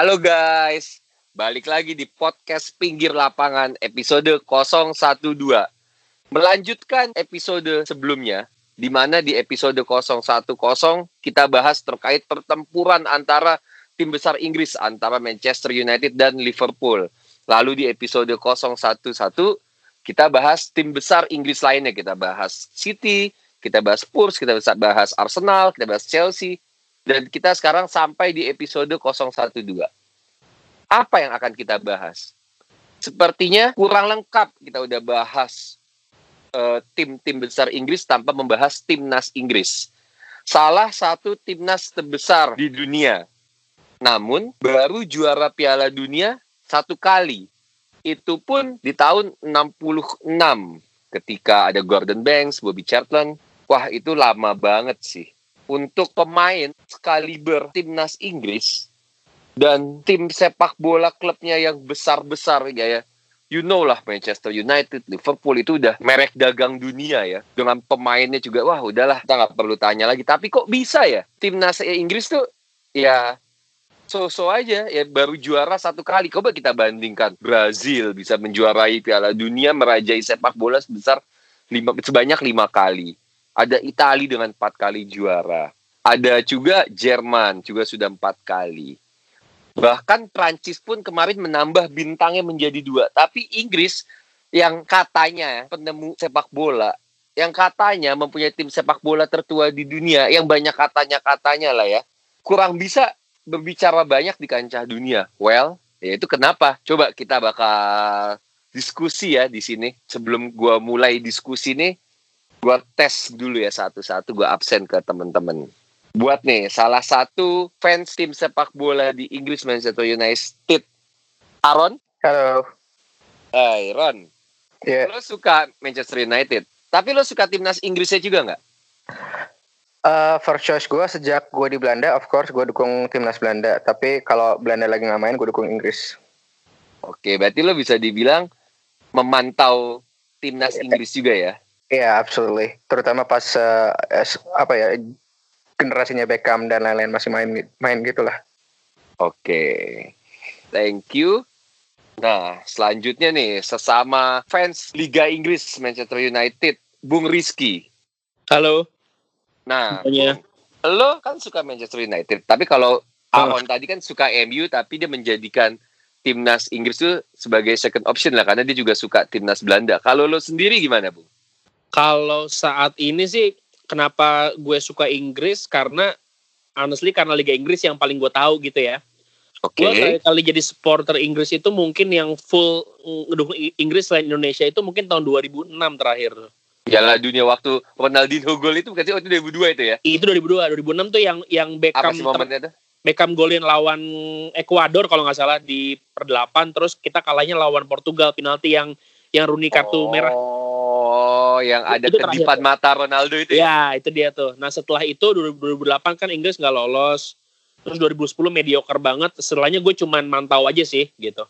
Halo guys, balik lagi di podcast Pinggir Lapangan episode 012. Melanjutkan episode sebelumnya, di mana di episode 010 kita bahas terkait pertempuran antara tim besar Inggris antara Manchester United dan Liverpool. Lalu di episode 011 kita bahas tim besar Inggris lainnya, kita bahas City, kita bahas Spurs, kita bahas Arsenal, kita bahas Chelsea, dan kita sekarang sampai di episode 012. Apa yang akan kita bahas? Sepertinya kurang lengkap kita udah bahas uh, tim-tim besar Inggris tanpa membahas timnas Inggris. Salah satu timnas terbesar di dunia. Namun baru juara Piala Dunia satu kali. Itu pun di tahun 66 ketika ada Gordon Banks, Bobby Charlton. Wah, itu lama banget sih untuk pemain sekaliber timnas Inggris dan tim sepak bola klubnya yang besar-besar ya ya. You know lah Manchester United, Liverpool itu udah merek dagang dunia ya. Dengan pemainnya juga wah udahlah kita nggak perlu tanya lagi. Tapi kok bisa ya timnas Inggris tuh ya so-so aja ya baru juara satu kali. Coba kita bandingkan Brazil bisa menjuarai Piala Dunia merajai sepak bola sebesar lima sebanyak lima kali. Ada Italia dengan empat kali juara. Ada juga Jerman juga sudah empat kali. Bahkan Prancis pun kemarin menambah bintangnya menjadi dua. Tapi Inggris yang katanya penemu sepak bola, yang katanya mempunyai tim sepak bola tertua di dunia, yang banyak katanya-katanya lah ya, kurang bisa berbicara banyak di kancah dunia. Well, ya itu kenapa? Coba kita bakal diskusi ya di sini. Sebelum gua mulai diskusi nih, gue tes dulu ya satu-satu gue absen ke temen-temen. Buat nih salah satu fans tim sepak bola di Inggris Manchester United. Aaron? Halo. Hai Ron yeah. lo suka Manchester United tapi lo suka timnas Inggrisnya juga nggak? Uh, first choice gue sejak gue di Belanda of course gue dukung timnas Belanda. Tapi kalau Belanda lagi nggak main gue dukung Inggris. Oke berarti lo bisa dibilang memantau timnas Inggris juga ya Iya, yeah, absolutely. Terutama pas uh, apa ya generasinya Beckham dan lain-lain masih main main gitulah. Oke. Okay. Thank you. Nah, selanjutnya nih sesama fans Liga Inggris Manchester United, Bung Rizky. Halo. Nah, Bung, lo kan suka Manchester United, tapi kalau Aaron oh. tadi kan suka MU tapi dia menjadikan timnas Inggris itu sebagai second option lah karena dia juga suka timnas Belanda. Kalau lo sendiri gimana, Bung? Kalau saat ini sih kenapa gue suka Inggris karena honestly karena Liga Inggris yang paling gue tahu gitu ya. Oke. Okay. Gue kali jadi supporter Inggris itu mungkin yang full ngedukung Inggris selain Indonesia itu mungkin tahun 2006 terakhir. Piala dunia waktu Ronaldinho gol itu berarti waktu 2002 itu ya? Itu 2002, 2006 tuh yang yang Beckham Apa sih momennya itu? Beckham golin lawan Ekuador kalau nggak salah di perdelapan terus kita kalahnya lawan Portugal penalti yang yang Rooney kartu oh. merah yang ada itu kedipan terakhir. mata Ronaldo itu ya? Ya, itu dia tuh. Nah, setelah itu 2008 kan Inggris nggak lolos. Terus 2010 mediocre banget. Setelahnya gue cuman mantau aja sih gitu.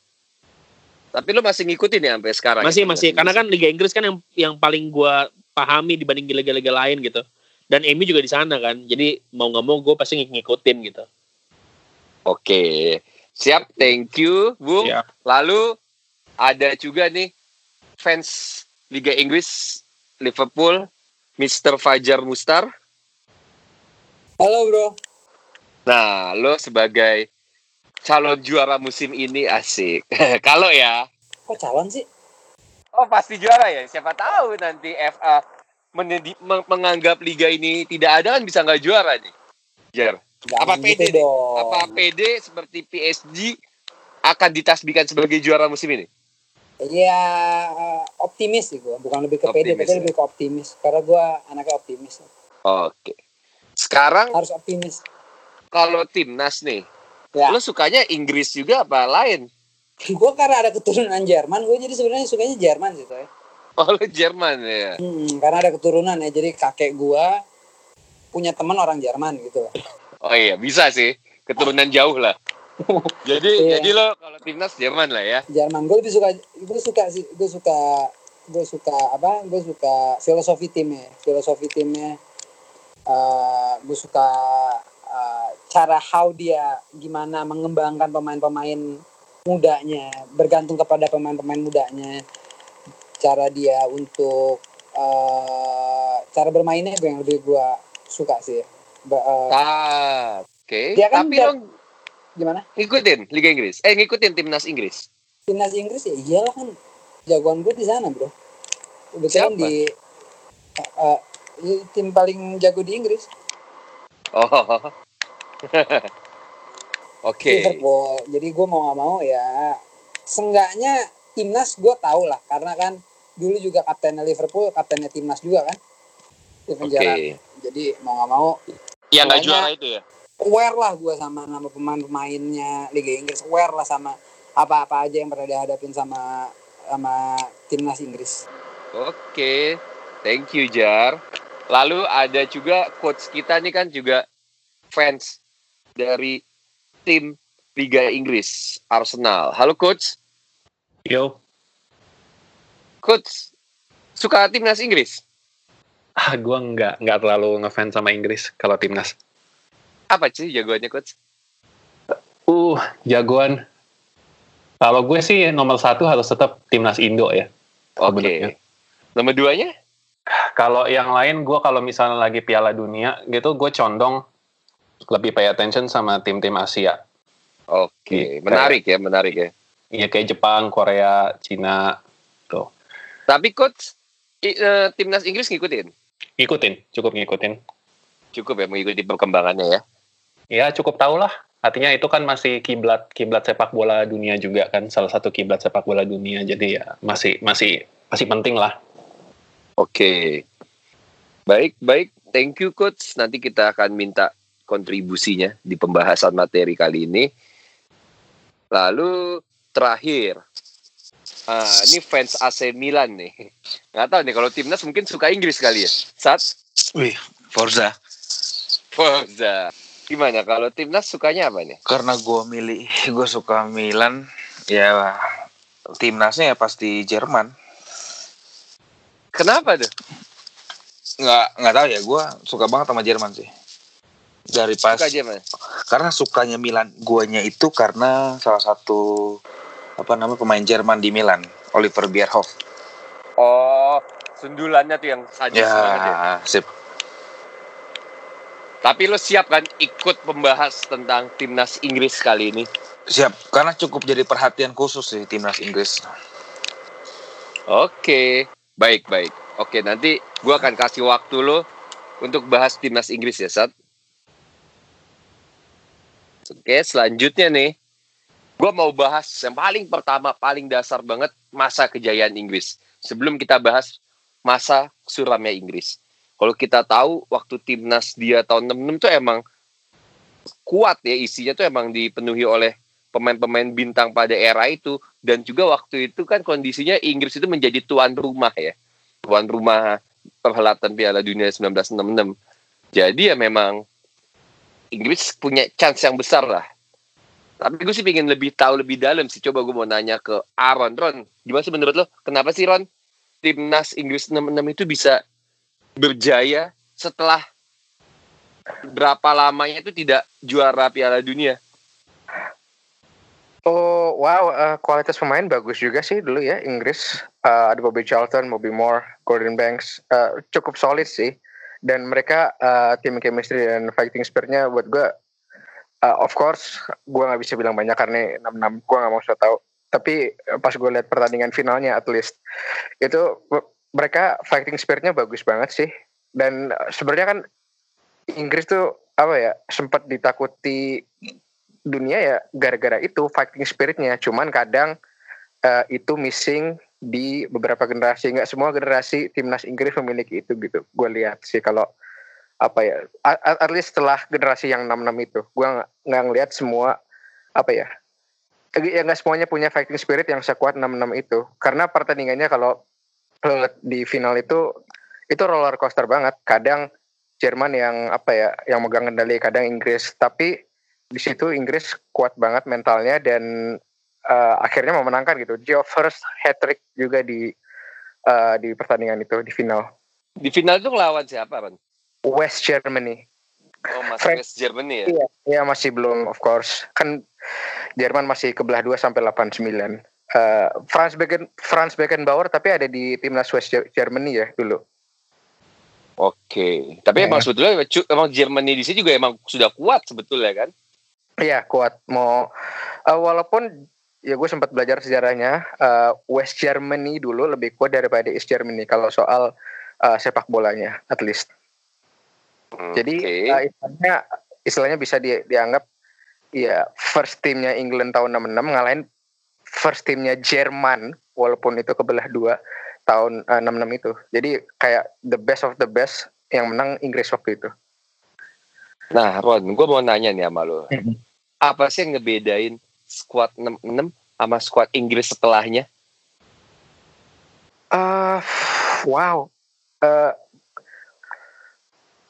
Tapi lo masih ngikutin ya sampai sekarang? Masih, ya, masih. Karena kan Liga Inggris kan yang yang paling gue pahami dibanding liga-liga lain gitu. Dan Emi juga di sana kan. Jadi mau nggak mau gue pasti ngikutin gitu. Oke. Siap, thank you, Bung. Siap. Lalu ada juga nih fans Liga Inggris Liverpool, Mr. Fajar Mustar. Halo bro. Nah, lo sebagai calon juara musim ini asik. Kalau ya. Kok calon sih? Oh pasti juara ya. Siapa tahu nanti FA menedi, menganggap liga ini tidak ada kan bisa nggak juara nih. Jar. Apa gitu PD? Apa PD seperti PSG akan ditasbihkan sebagai juara musim ini? Ya optimis sih gue, bukan lebih ke pede, tapi ya? lebih ke optimis. Karena gue anaknya optimis. Oke. Sekarang harus optimis. Kalau timnas nih, ya. lo sukanya Inggris juga apa lain? gue karena ada keturunan Jerman, gue jadi sebenarnya sukanya Jerman sih, ya. Oh lo Jerman ya? Hmm, karena ada keturunan ya, jadi kakek gue punya teman orang Jerman gitu. Oh iya, bisa sih, keturunan jauh lah jadi yeah. jadi lo kalau timnas Jerman lah ya Jerman gue lebih suka gue suka sih gue suka gue suka apa gue suka filosofi timnya filosofi timnya uh, gue suka uh, cara how dia gimana mengembangkan pemain-pemain mudanya bergantung kepada pemain-pemain mudanya cara dia untuk uh, cara bermainnya gue yang lebih gue suka sih uh, ah, oke okay. kan tapi dong gimana ngikutin Liga Inggris eh ngikutin timnas Inggris timnas Inggris ya iyalah kan jagoan gue di sana bro kebetulan di uh, uh, tim paling jago di Inggris oh Oke. Okay. Jadi gue mau nggak mau ya, senggaknya timnas gue tau lah karena kan dulu juga kaptennya Liverpool, kaptennya timnas juga kan. Oke. Okay. Jadi mau nggak mau. Yang nggak juara itu ya? Aware lah gue sama nama pemain-pemainnya Liga Inggris. Aware lah sama apa-apa aja yang pernah dihadapin sama sama timnas Inggris. Oke, okay. thank you Jar. Lalu ada juga coach kita nih kan juga fans dari tim Liga Inggris, Arsenal. Halo coach. Yo. Coach, suka timnas Inggris? Ah, gue nggak nggak terlalu ngefans sama Inggris kalau timnas. Apa sih jagoannya coach? Uh, jagoan. Kalau gue sih nomor satu harus tetap timnas Indo ya. Oke. Okay. Nomor duanya? Kalau yang lain gue kalau misalnya lagi Piala Dunia gitu gue condong lebih pay attention sama tim-tim Asia. Oke, okay. Gitu. menarik ya, menarik ya. Iya kayak Jepang, Korea, Cina, tuh. Tapi coach uh, timnas Inggris ngikutin? Ngikutin, cukup ngikutin. Cukup ya mengikuti perkembangannya ya? Ya cukup tahu lah. Artinya itu kan masih kiblat kiblat sepak bola dunia juga kan, salah satu kiblat sepak bola dunia. Jadi ya masih masih masih penting lah. Oke. Okay. Baik, baik. Thank you coach. Nanti kita akan minta kontribusinya di pembahasan materi kali ini. Lalu terakhir, ah, ini fans AC Milan nih. Nggak tahu nih kalau timnas mungkin suka Inggris kali ya. Sat? Wih, Forza. Forza. Gimana kalau timnas sukanya apa nih? Karena gue milih, gue suka Milan, ya timnasnya ya pasti Jerman. Kenapa tuh? Nggak nggak tahu ya, gue suka banget sama Jerman sih dari pas Suka aja, man. karena sukanya Milan guanya itu karena salah satu apa namanya pemain Jerman di Milan Oliver Bierhoff oh sundulannya tuh yang saja ya, ya sip tapi lo siap kan ikut membahas tentang timnas Inggris kali ini? Siap karena cukup jadi perhatian khusus sih timnas Inggris. Oke. Baik baik. Oke nanti gua akan kasih waktu lo untuk bahas timnas Inggris ya saat Oke, selanjutnya nih, gue mau bahas yang paling pertama, paling dasar banget masa kejayaan Inggris. Sebelum kita bahas masa suramnya Inggris. Kalau kita tahu waktu timnas dia tahun 66 tuh emang kuat ya isinya tuh emang dipenuhi oleh pemain-pemain bintang pada era itu dan juga waktu itu kan kondisinya Inggris itu menjadi tuan rumah ya. Tuan rumah perhelatan Piala Dunia 1966. Jadi ya memang Inggris punya chance yang besar lah. Tapi gue sih pengen lebih tahu lebih dalam sih. Coba gue mau nanya ke Aaron. Ron, gimana sih menurut lo? Kenapa sih Ron timnas Inggris 66 itu bisa berjaya setelah berapa lamanya itu tidak juara Piala Dunia? Oh wow, uh, kualitas pemain bagus juga sih dulu ya Inggris. Uh, ada Bobby Charlton, Bobby Moore, Gordon Banks, uh, cukup solid sih dan mereka uh, tim chemistry dan fighting spiritnya buat gue uh, of course gue nggak bisa bilang banyak karena enam enam gue nggak mau so tau tapi pas gue lihat pertandingan finalnya at least itu mereka fighting spiritnya bagus banget sih. Dan sebenarnya kan Inggris tuh apa ya sempat ditakuti dunia ya gara-gara itu fighting spiritnya. Cuman kadang uh, itu missing di beberapa generasi. Nggak semua generasi timnas Inggris memiliki itu gitu. Gue lihat sih kalau apa ya at, at least setelah generasi yang 66 itu. Gue nggak ngelihat semua apa ya ya nggak semuanya punya fighting spirit yang sekuat 66 itu. Karena pertandingannya kalau di final itu itu roller coaster banget kadang Jerman yang apa ya yang megang kendali kadang Inggris tapi di situ Inggris kuat banget mentalnya dan uh, akhirnya memenangkan gitu. Gio first hat trick juga di uh, di pertandingan itu di final. Di final itu ngelawan siapa, Ron? West Germany. Oh, masih West Germany ya? Iya, iya masih belum of course. Kan Jerman masih kebelah 2 sampai 89. Uh, Franz Becken Franz Beckenbauer tapi ada di timnas West Germany ya dulu. Oke, tapi ya. emang sebetulnya emang Germany di sini juga emang sudah kuat sebetulnya kan? Iya kuat. Mau uh, walaupun ya gue sempat belajar sejarahnya uh, West Germany dulu lebih kuat daripada East Germany kalau soal uh, sepak bolanya at least. Okay. Jadi uh, istilahnya istilahnya bisa di, dianggap ya first teamnya England tahun 66 ngalahin first teamnya Jerman walaupun itu kebelah dua tahun uh, 66 itu. Jadi kayak the best of the best yang menang Inggris waktu itu. Nah, Ron, gue mau nanya nih sama lo. Apa sih yang ngebedain squad 66 sama squad Inggris setelahnya? Uh, wow. Uh,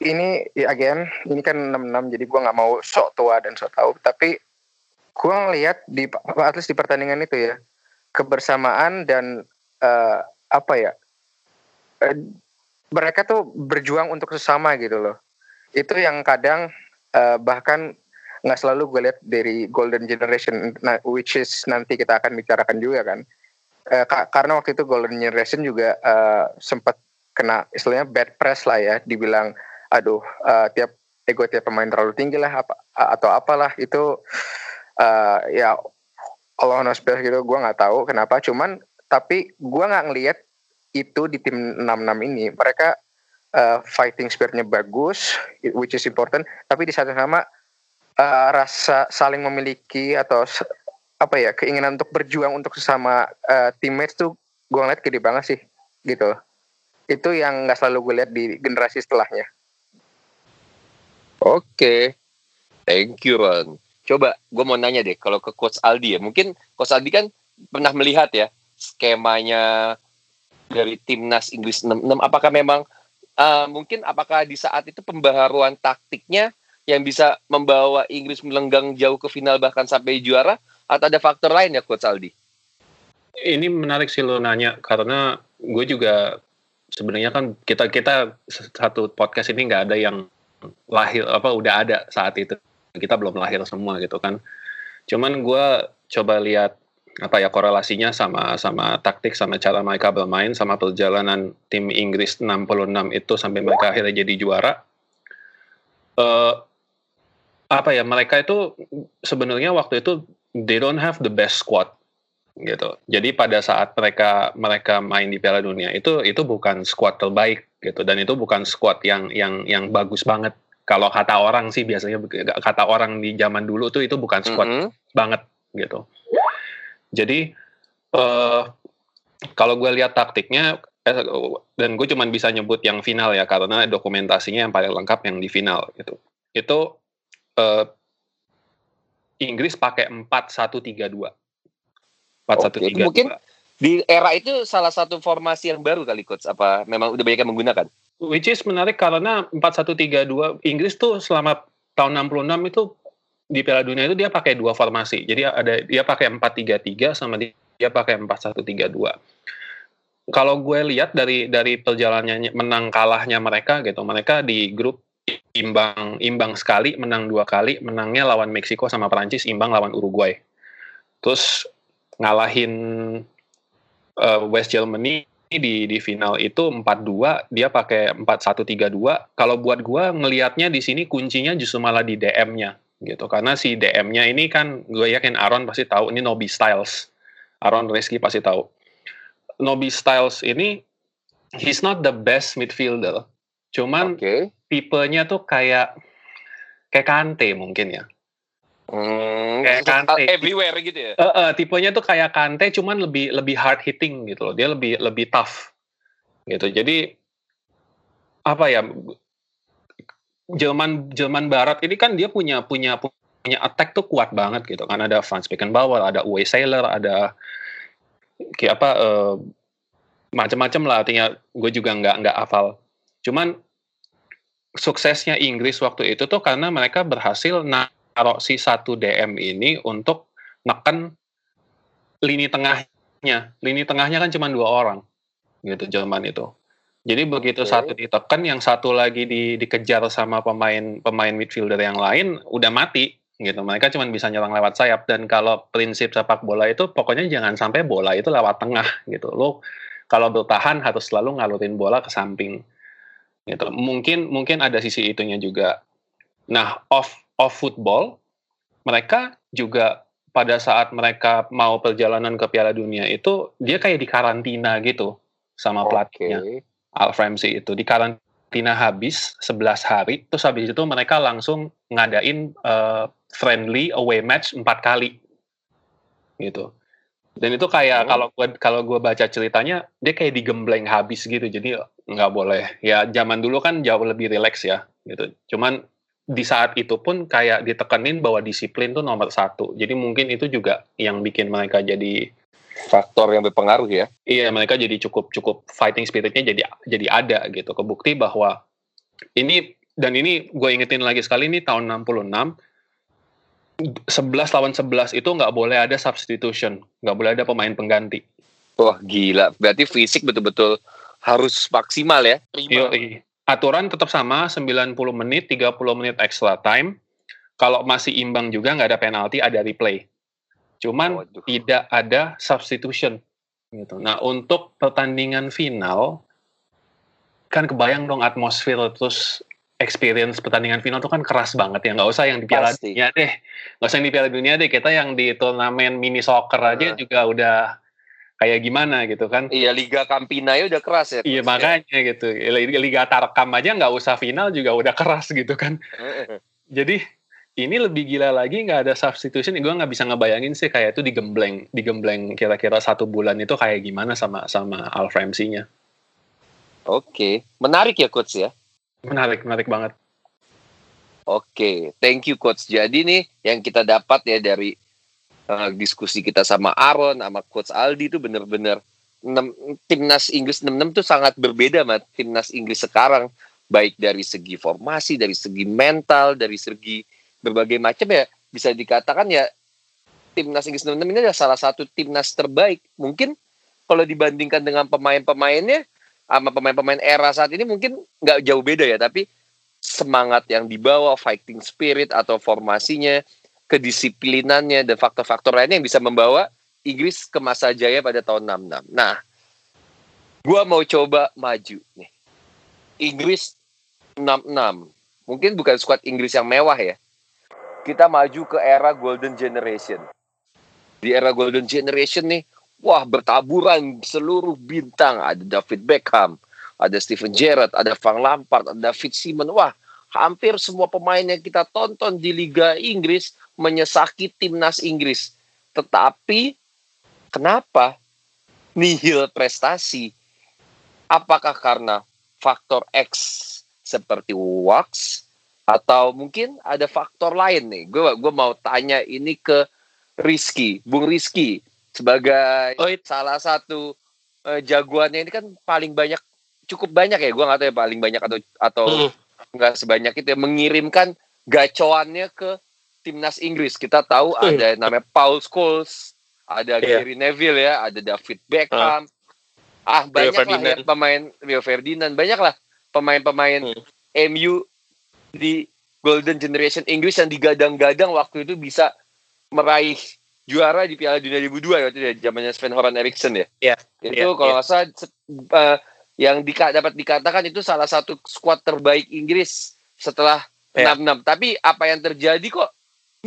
ini ya again, ini kan 66 jadi gue nggak mau sok tua dan sok tahu, tapi gue ngeliat di at least di pertandingan itu ya kebersamaan dan uh, apa ya uh, mereka tuh berjuang untuk sesama gitu loh. Itu yang kadang uh, bahkan nggak selalu gue lihat dari golden generation nah, which is nanti kita akan bicarakan juga kan. Uh, ka karena waktu itu golden generation juga uh, sempat kena istilahnya bad press lah ya dibilang aduh uh, tiap ego tiap pemain terlalu tinggi lah apa atau apalah itu uh, ya Allah knows best gitu gue nggak tahu kenapa cuman tapi gue nggak ngelihat itu di tim 66 ini. Mereka uh, fighting spiritnya bagus which is important tapi di satu sama uh, rasa saling memiliki atau apa ya keinginan untuk berjuang untuk sesama uh, teammates tuh gue ngeliat gede banget sih gitu. Itu yang nggak selalu gue lihat di generasi setelahnya. Oke. Okay. thank you Ron coba gue mau nanya deh kalau ke coach Aldi ya mungkin coach Aldi kan pernah melihat ya skemanya dari timnas Inggris 66 apakah memang uh, mungkin apakah di saat itu pembaharuan taktiknya yang bisa membawa Inggris melenggang jauh ke final bahkan sampai juara atau ada faktor lain ya coach Aldi? Ini menarik sih lo nanya karena gue juga sebenarnya kan kita kita satu podcast ini nggak ada yang lahir apa udah ada saat itu kita belum lahir semua gitu kan. Cuman gue coba lihat apa ya korelasinya sama sama taktik sama cara mereka bermain sama perjalanan tim Inggris 66 itu sampai mereka akhirnya jadi juara. Uh, apa ya mereka itu sebenarnya waktu itu they don't have the best squad gitu. Jadi pada saat mereka mereka main di Piala Dunia itu itu bukan squad terbaik gitu. Dan itu bukan squad yang yang yang bagus banget kalau kata orang sih biasanya kata orang di zaman dulu tuh itu bukan squad mm -hmm. banget gitu. Jadi uh, kalau gue lihat taktiknya eh, dan gue cuma bisa nyebut yang final ya karena dokumentasinya yang paling lengkap yang di final gitu. Itu uh, Inggris pakai empat satu tiga dua. Empat satu tiga. Mungkin di era itu salah satu formasi yang baru kali coach apa memang udah banyak yang menggunakan? Which is menarik karena 4132 Inggris tuh selama tahun 66 itu di Piala Dunia itu dia pakai dua formasi. Jadi ada dia pakai 433 sama dia pakai 4132. Kalau gue lihat dari dari perjalanannya menang kalahnya mereka gitu, mereka di grup imbang imbang sekali, menang dua kali, menangnya lawan Meksiko sama Perancis, imbang lawan Uruguay. Terus ngalahin uh, West Germany di di final itu 4-2, dia pakai 4-1-3-2. Kalau buat gua ngelihatnya di sini kuncinya justru malah di DM-nya gitu. Karena si DM-nya ini kan gue yakin Aaron pasti tahu ini Nobi Styles. Aaron Reski pasti tahu. Nobi Styles ini he's not the best midfielder. Cuman okay. tipenya tuh kayak kayak Kante mungkin ya. Hmm, kayak Kante everywhere gitu ya. Uh, uh, tipenya tuh kayak Kante cuman lebih lebih hard hitting gitu loh. Dia lebih lebih tough. Gitu. Jadi apa ya Jerman Jerman Barat ini kan dia punya punya punya attack tuh kuat banget gitu kan ada Franz Beckenbauer, ada Uwe Sailor, ada kayak apa uh, macam-macam lah artinya gue juga nggak nggak hafal. Cuman suksesnya Inggris waktu itu tuh karena mereka berhasil nah taruh si satu DM ini untuk neken lini tengahnya. Lini tengahnya kan cuma dua orang gitu Jerman itu. Jadi begitu Oke. satu ditekan, yang satu lagi di, dikejar sama pemain pemain midfielder yang lain udah mati gitu. Mereka cuma bisa nyerang lewat sayap dan kalau prinsip sepak bola itu pokoknya jangan sampai bola itu lewat tengah gitu. Lo kalau bertahan harus selalu ngalurin bola ke samping gitu. Mungkin mungkin ada sisi itunya juga. Nah, off off football mereka juga pada saat mereka mau perjalanan ke Piala Dunia itu dia kayak di karantina gitu sama pelatihnya. Oke. Al Ramsey itu di karantina habis 11 hari terus habis itu mereka langsung ngadain eh, friendly away match empat kali gitu dan itu kayak Hmm. kalau gua kalau gua baca ceritanya dia kayak digembleng habis gitu jadi nggak boleh ya zaman dulu kan jauh lebih rileks ya gitu cuman di saat itu pun kayak ditekenin bahwa disiplin tuh nomor satu jadi mungkin itu juga yang bikin mereka jadi Faktor yang berpengaruh ya. Iya, mereka jadi cukup cukup fighting spiritnya jadi jadi ada gitu. Kebukti bahwa ini dan ini gue ingetin lagi sekali ini tahun 66 11 lawan 11 itu nggak boleh ada substitution, nggak boleh ada pemain pengganti. Wah gila. Berarti fisik betul-betul harus maksimal ya. Prima. Aturan tetap sama 90 menit, 30 menit extra time. Kalau masih imbang juga nggak ada penalti, ada replay. Cuman Waduh. tidak ada substitution gitu. Nah, untuk pertandingan final kan kebayang dong atmosfer terus experience pertandingan final tuh kan keras banget ya nggak usah yang di Piala Pasti. Dunia deh nggak usah yang di Piala Dunia deh kita yang di turnamen mini soccer aja Nah. juga udah kayak gimana gitu kan Iya Liga Campina ya udah keras ya. iya ya. makanya gitu Liga, Liga Tarkam aja nggak usah final juga udah keras gitu kan jadi ini lebih gila lagi nggak ada substitution gue nggak bisa ngebayangin sih kayak itu digembleng digembleng kira-kira satu bulan itu kayak gimana sama sama Al Ramsey-nya Oke, menarik ya coach ya. menarik menarik banget Oke, thank you coach. Jadi nih yang kita dapat ya dari uh, diskusi kita sama Aaron, sama coach Aldi itu bener-bener enam- timnas Inggris 66 tuh sangat berbeda sama timnas Inggris sekarang, baik dari segi formasi, dari segi mental, dari segi berbagai macam ya bisa dikatakan ya timnas Inggris 66 ini adalah salah satu timnas terbaik. Mungkin kalau dibandingkan dengan pemain-pemainnya sama pemain-pemain era saat ini mungkin nggak jauh beda ya, tapi semangat yang dibawa, fighting spirit atau formasinya, kedisiplinannya dan faktor-faktor lainnya yang bisa membawa Inggris ke masa jaya pada tahun 66. Nah, gua mau coba maju nih. Inggris 66. Mungkin bukan skuad Inggris yang mewah ya. Kita maju ke era Golden Generation. Di era Golden Generation nih, wah bertaburan seluruh bintang. Ada David Beckham, ada Steven Gerrard, ada Frank Lampard, ada David Seaman. Wah, hampir semua pemain yang kita tonton di Liga Inggris menyesaki timnas Inggris. Tetapi kenapa nihil prestasi? Apakah karena faktor X seperti wax atau mungkin ada faktor lain nih? Gue gue mau tanya ini ke Rizky, Bung Rizky sebagai Oh, it- salah satu eh, jagoannya ini kan paling banyak cukup banyak ya gue nggak tahu ya paling banyak atau atau Mm. Nggak sebanyak itu ya mengirimkan gacoannya ke timnas Inggris kita tahu Hmm. ada namanya Paul Scholes ada Iya. Gary Neville ya ada David Beckham ah banyak lah ya pemain Rio Ferdinand banyak lah pemain-pemain Hmm. MU di Golden Generation Inggris yang digadang-gadang waktu itu bisa meraih juara di Piala Dunia 2002 ya waktu itu ya zamannya Sven Goran Eriksson ya Iya, itu iya, kalau iya. nggak salah eh, yang dika- dapat dikatakan itu salah satu skuad terbaik Inggris setelah Iya. 66. Tapi apa yang terjadi kok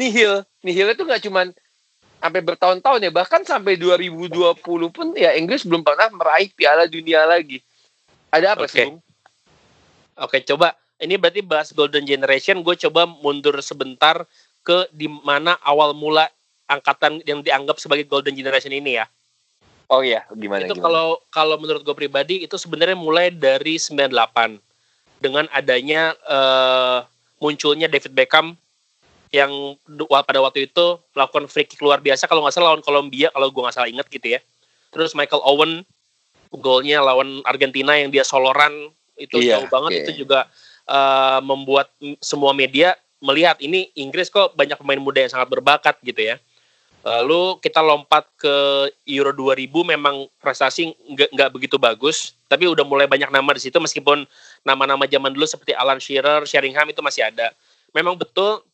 nihil? Nihil itu nggak cuman sampai bertahun-tahun ya, bahkan sampai 2020 pun ya Inggris belum pernah meraih Piala Dunia lagi. Ada apa Oke. sih, Bung? Oke, coba ini berarti bahas Golden Generation. Gue coba mundur sebentar ke di mana awal mula angkatan yang dianggap sebagai Golden Generation ini ya. Oh iya, gimana? itu gimana? kalau kalau menurut gue pribadi itu sebenarnya mulai dari 98 dengan adanya eh, munculnya David Beckham yang pada waktu itu melakukan free kick luar biasa kalau nggak salah lawan Kolombia kalau gue nggak salah ingat gitu ya. Terus Michael Owen golnya lawan Argentina yang dia soloran itu Iya, jauh banget oke. itu juga eh, membuat semua media melihat ini Inggris kok banyak pemain muda yang sangat berbakat gitu ya. Lalu kita lompat ke Euro 2000 memang prestasi nggak begitu bagus, tapi udah mulai banyak nama di situ meskipun nama-nama zaman dulu seperti Alan Shearer, Sheringham itu masih ada. Memang betul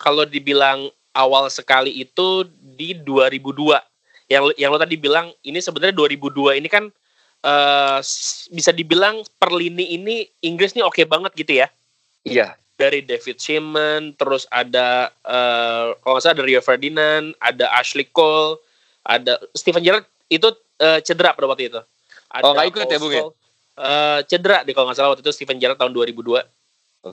kalau dibilang awal sekali itu di 2002. Yang yang lo tadi bilang ini sebenarnya 2002 ini kan uh, bisa dibilang per lini ini Inggris nih oke okay banget gitu ya. Iya dari David Seaman, terus ada uh, kalau nggak salah ada Rio Ferdinand, ada Ashley Cole, ada Steven Gerrard itu uh, cedera pada waktu itu. Ada oh nggak ikut ya Bung ya? Uh, cedera deh kalau nggak salah waktu itu Steven Gerrard tahun 2002. Oke.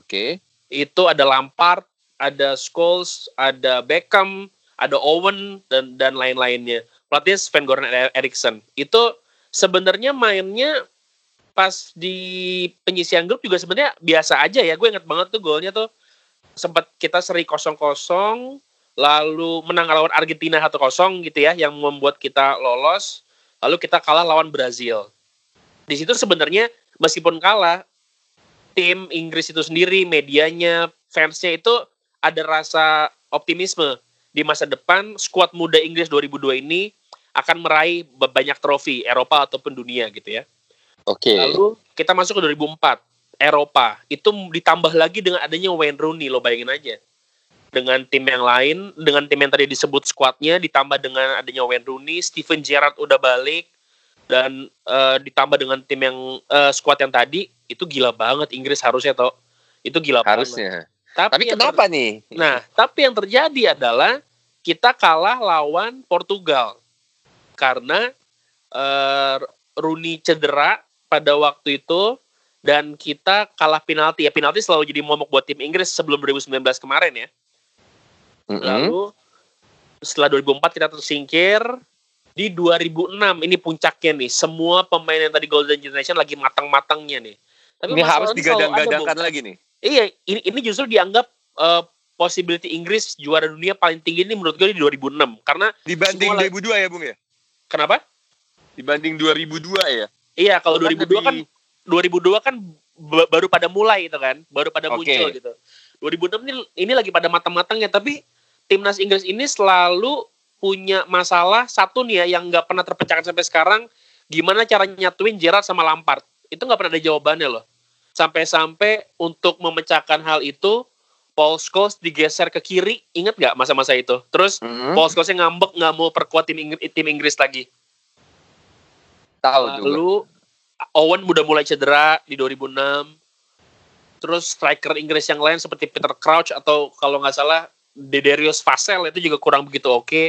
Okay. Itu ada Lampard, ada Scholes, ada Beckham, ada Owen dan dan lain-lainnya. Pelatih Sven Goran Eriksson. Itu sebenarnya mainnya pas di penyisian grup juga sebenarnya biasa aja ya. Gue inget banget tuh golnya tuh sempat kita seri kosong kosong lalu menang lawan Argentina satu kosong gitu ya yang membuat kita lolos. Lalu kita kalah lawan Brazil. Di situ sebenarnya meskipun kalah tim Inggris itu sendiri, medianya, fansnya itu ada rasa optimisme di masa depan skuad muda Inggris 2002 ini akan meraih banyak trofi Eropa ataupun dunia gitu ya. Oke. Okay. Lalu kita masuk ke 2004 Eropa. Itu ditambah lagi dengan adanya Wayne Rooney lo bayangin aja. Dengan tim yang lain, dengan tim yang tadi disebut skuadnya ditambah dengan adanya Wayne Rooney, Steven Gerrard udah balik dan uh, ditambah dengan tim yang uh, skuad yang tadi itu gila banget Inggris harusnya toh. Itu gila harusnya. banget. Tapi, tapi kenapa nih? Nah, tapi yang terjadi adalah kita kalah lawan Portugal karena uh, Rooney cedera pada waktu itu dan kita kalah penalti ya penalti selalu jadi momok buat tim Inggris sebelum 2019 kemarin ya. Mm -hmm. Lalu setelah 2004 kita tersingkir di 2006 ini puncaknya nih semua pemain yang tadi Golden Generation lagi matang-matangnya nih. Tapi ini harus digadang-gadangkan lagi nih. Iya, ini ini justru dianggap uh, possibility Inggris juara dunia paling tinggi ini menurut gue di 2006 karena dibanding 2002 ya, Bung ya? Kenapa? Dibanding 2002 ya? Iya, kalau 2002 lebih... kan 2002 kan baru pada mulai itu kan, baru pada okay. muncul gitu. 2006 ini ini lagi pada matang-matangnya tapi timnas Inggris ini selalu punya masalah satu nih ya yang nggak pernah terpecahkan sampai sekarang gimana cara nyatuin Gerrard sama Lampard itu nggak pernah ada jawabannya loh sampai-sampai untuk memecahkan hal itu Paul Scholes digeser ke kiri inget nggak masa-masa itu terus mm -hmm. Paul Scholes yang ngambek nggak mau perkuat tim, Inggris, tim Inggris lagi Tahu Lalu juga. Owen udah mulai cedera di 2006. Terus striker Inggris yang lain seperti Peter Crouch atau kalau nggak salah Dederius Vassell itu juga kurang begitu oke. Okay.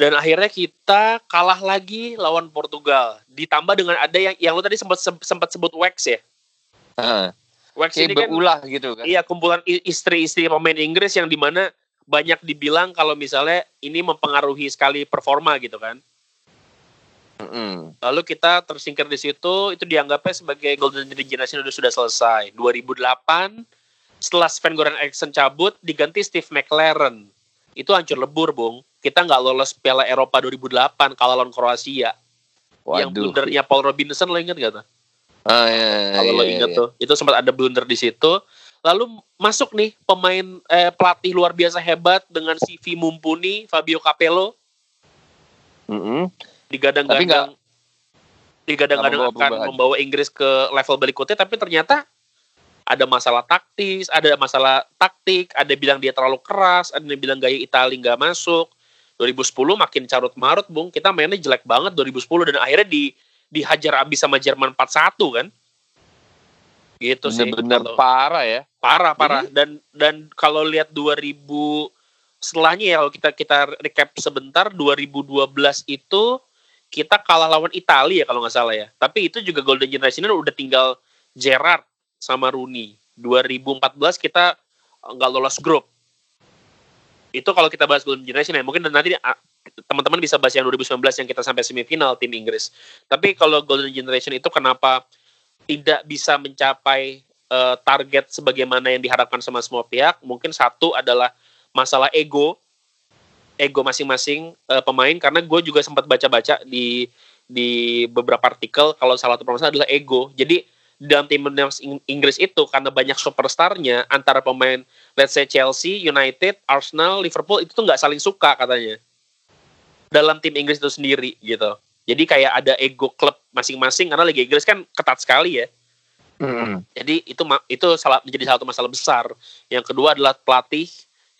Dan akhirnya kita kalah lagi lawan Portugal. Ditambah dengan ada yang yang lo tadi sempat sempat sebut Wax ya. Uh, Wax ini kan berulah gitu kan. Iya, kumpulan istri-istri pemain Inggris yang di mana banyak dibilang kalau misalnya ini mempengaruhi sekali performa gitu kan. Mm. Lalu kita tersingkir di situ, itu dianggapnya sebagai golden generation sudah, sudah selesai. 2008 setelah Sven Goran Eriksson cabut, diganti Steve McLaren. Itu hancur lebur, Bung. Kita nggak lolos Piala Eropa 2008 kalau lawan Kroasia. Waduh. Yang blundernya Paul Robinson lo inget gak tuh? Ah, iya, iya, kalau iya, lo inget iya. tuh, itu sempat ada blunder di situ. Lalu masuk nih pemain eh, pelatih luar biasa hebat dengan CV mumpuni Fabio Capello. Mm -hmm digadang-gadang digadang-gadang akan membawa Inggris ke level berikutnya tapi ternyata ada masalah taktis, ada masalah taktik, ada bilang dia terlalu keras, ada yang bilang gaya Italia nggak masuk. 2010 makin carut marut, Bung. Kita mainnya jelek banget 2010 dan akhirnya di dihajar abis sama Jerman 4-1 kan. Gitu Bener -bener sih. Bener parah ya. Parah, parah. Jadi, dan dan kalau lihat 2000 setelahnya ya kalau kita kita recap sebentar 2012 itu kita kalah lawan Italia ya kalau nggak salah ya. Tapi itu juga Golden Generation udah tinggal Gerrard sama Rooney. 2014 kita nggak lolos grup. Itu kalau kita bahas Golden Generation ya. Mungkin nanti ah, teman-teman bisa bahas yang 2019 yang kita sampai semifinal tim Inggris. Tapi kalau Golden Generation itu kenapa tidak bisa mencapai uh, target sebagaimana yang diharapkan sama semua pihak? Mungkin satu adalah masalah ego ego masing-masing uh, pemain karena gue juga sempat baca-baca di di beberapa artikel kalau salah satu permasalahan adalah ego. Jadi dalam tim Inggris itu karena banyak superstarnya antara pemain let's say Chelsea, United, Arsenal, Liverpool itu tuh nggak saling suka katanya. dalam tim Inggris itu sendiri gitu. Jadi kayak ada ego klub masing-masing karena Liga Inggris kan ketat sekali ya. Hmm. Jadi itu itu salah menjadi satu masalah besar. Yang kedua adalah pelatih,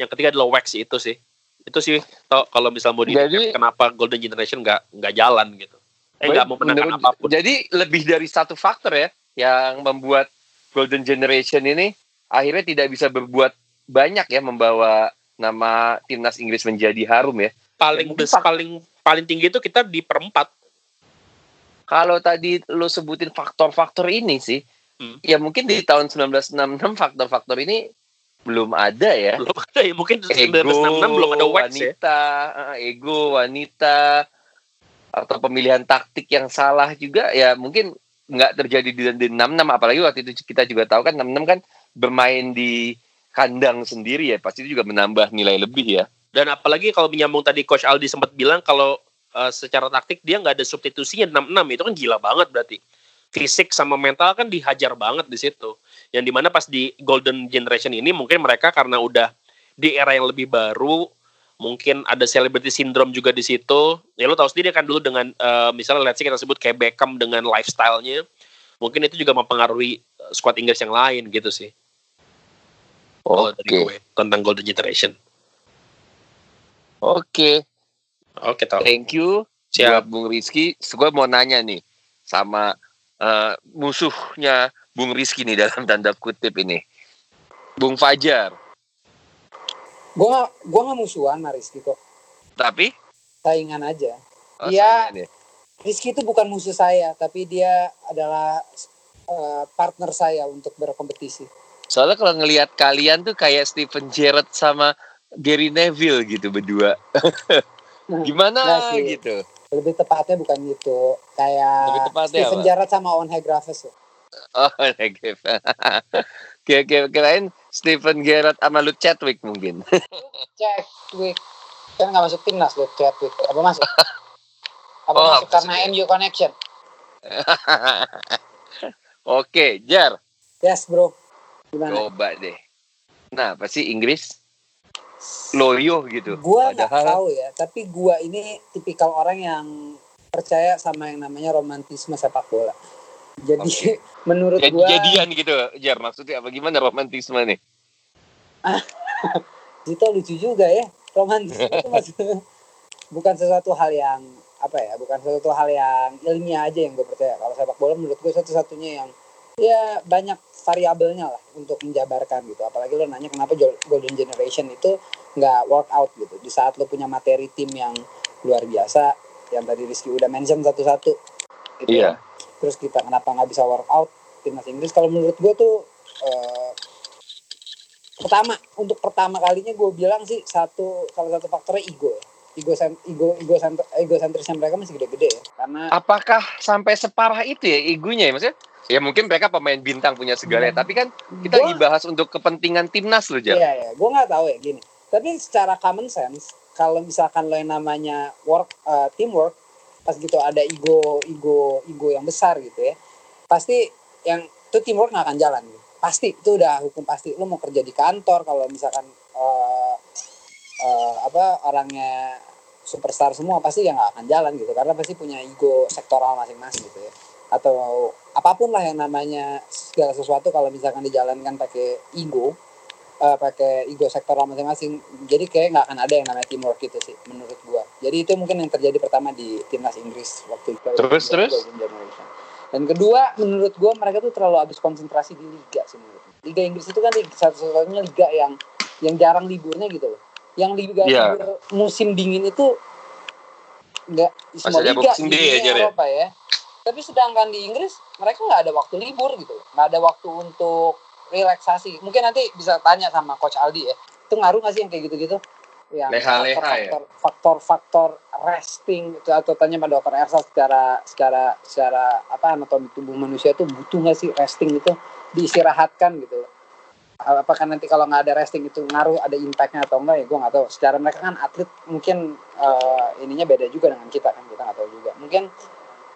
yang ketiga adalah wax itu sih. Itu sih toh, kalau misal mau Jadi- kenapa Golden Generation nggak nggak jalan gitu. Eh nggak mau menangkan apa pun. Jadi lebih dari satu faktor ya yang membuat Golden Generation ini akhirnya tidak bisa berbuat banyak ya membawa nama timnas Inggris menjadi harum ya. paling bes, paling paling tinggi itu kita di perempat. Kalau tadi lo sebutin faktor-faktor ini sih, Hmm. ya mungkin di tahun 1966 faktor-faktor ini belum ada ya. Belum ada ya mungkin Ego, 1966 belum ada wax ya. wanita, eh, ego, wanita, atau pemilihan taktik yang salah juga ya mungkin nggak terjadi di, di 66 apalagi waktu itu kita juga tahu kan 66 kan bermain di kandang sendiri ya pasti itu juga menambah nilai lebih ya. Dan apalagi kalau menyambung tadi Coach Aldi sempat bilang kalau uh, secara taktik dia nggak ada substitusinya 66 itu kan gila banget berarti. Fisik sama mental kan dihajar banget di situ. Yang di mana pas di Golden Generation ini mungkin mereka karena udah di era yang lebih baru, mungkin ada celebrity syndrome juga di situ. Ya lo tahu sendiri kan dulu dengan uh, misalnya let's say kita sebut kayak Beckham dengan lifestyle-nya, mungkin itu juga mempengaruhi uh, squad Inggris yang lain gitu sih. Kalau dari gue tentang Golden Generation. Oke, Oke, tau. thank you Siap. Bung Rizky. Gue mau nanya nih sama eh, musuhnya Bung Rizky nih dalam tanda kutip ini. Bung Fajar. Gue gak, gua gak musuhan sama Rizky kok. Tapi Saingan aja. oh, Iya. saingan ya. Rizky itu bukan musuh saya, tapi dia adalah eh, partner saya untuk berkompetisi. Soalnya kalau ngelihat kalian tuh kayak Steven Gerrard sama Gary Neville gitu berdua. Nah, Gimana Nggak sih. gitu? Lebih tepatnya bukan gitu. Kayak Lebih tepatnya Steven apa? Gerrard sama Owen Graves. Oh, negatif. Kira- kira- Kirain Steven Gerrard sama Luke Chadwick mungkin. Chadwick. Kan gak masuk timnas loh Chadwick. Apa masuk? Apa Oh, masuk karena ya. MU Connection? Oke, Jar, Yes bro. Gimana? coba deh. Nah, pasti Inggris loyo gitu. Gua nggak Padahal tahu ya, tapi gua ini tipikal orang yang percaya sama yang namanya romantisme sepak bola. Jadi menurut jadi gua jadian gitu, Jar. Maksudnya apa gimana romantisme nih? Zito lucu juga ya. Romantisme itu maksudnya bukan sesuatu hal yang apa ya, bukan sesuatu hal yang ilmiah aja yang gue percaya. Kalau sepak bola menurut gue satu-satunya yang ya banyak variabelnya lah untuk menjabarkan gitu. Apalagi lo nanya kenapa Golden Generation itu nggak work out gitu. Di saat lo punya materi tim yang luar biasa, yang tadi Rizky udah mention satu-satu. Gitu Iya. Terus kita kenapa nggak bisa work out timnas Inggris? Kalau menurut gue tuh eh, pertama untuk pertama kalinya gue bilang sih satu salah satu faktornya ego ego ego ego sentr- egosentrisnya mereka masih gede-gede ya karena Apakah sampai separah itu ya egonya ya maksudnya? Ya mungkin mereka pemain bintang punya segala, Hmm. tapi kan kita Gua- dibahas untuk kepentingan timnas loh, Jar. Iya ya, gue nggak tahu ya gini. Tapi secara common sense, kalau misalkan lo yang namanya work uh, teamwork, pas gitu ada ego ego ego yang besar gitu ya, pasti yang itu teamwork nggak akan jalan. Pasti itu udah hukum pasti. Lo mau kerja di kantor kalau misalkan uh, uh, apa orangnya superstar semua pasti ya nggak akan jalan gitu karena pasti punya ego sektoral masing-masing gitu ya atau apa pun lah yang namanya segala sesuatu kalau misalkan dijalankan pakai ego eh, pakai ego sektoral masing-masing jadi kayak nggak akan ada yang namanya teamwork gitu sih menurut gua jadi itu mungkin yang terjadi pertama di timnas Inggris waktu itu. Terus, terus? Dan kedua menurut gua mereka tuh terlalu habis konsentrasi di liga sih menurut gua. liga Inggris itu kan satu-satunya liga yang yang jarang liburnya gitu loh. Yang liga libur musim dingin itu nggak di semua Masih ada liga di. Eropa ya. Tapi sedangkan di Inggris mereka nggak ada waktu libur gitu nggak ada waktu untuk relaksasi. Mungkin nanti bisa tanya sama coach Aldi ya. Itu ngaruh nggak sih yang kayak gitu-gitu yang ya? faktor, faktor faktor resting itu atau tanya pada dokter Ersa secara secara secara apa anatomi tubuh manusia itu butuh nggak sih resting itu diistirahatkan gitu? Apakah nanti kalau nggak ada resting itu ngaruh ada impactnya atau enggak ya gue nggak tahu. Secara mereka kan atlet mungkin eh, ininya beda juga dengan kita kan kita nggak tahu juga. Mungkin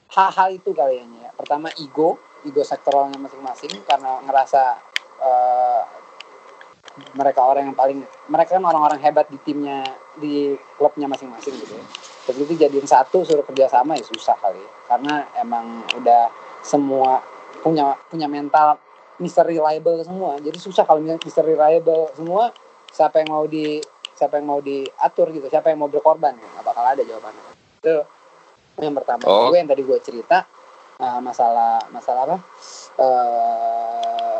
hal-hal itu kayaknya ya pertama ego ego sektoralnya masing-masing karena ngerasa eh, mereka orang yang paling mereka kan orang-orang hebat di timnya di klubnya masing-masing gitu ya begitu jadiin satu suruh kerjasama ya susah kali karena emang udah semua punya punya mental Mr. Reliable semua jadi susah kalau misalnya Mr. Reliable semua siapa yang mau di siapa yang mau diatur gitu siapa yang mau berkorban ya nggak bakal ada jawabannya itu yang pertama oh. gue yang tadi gue cerita uh, masalah masalah apa uh,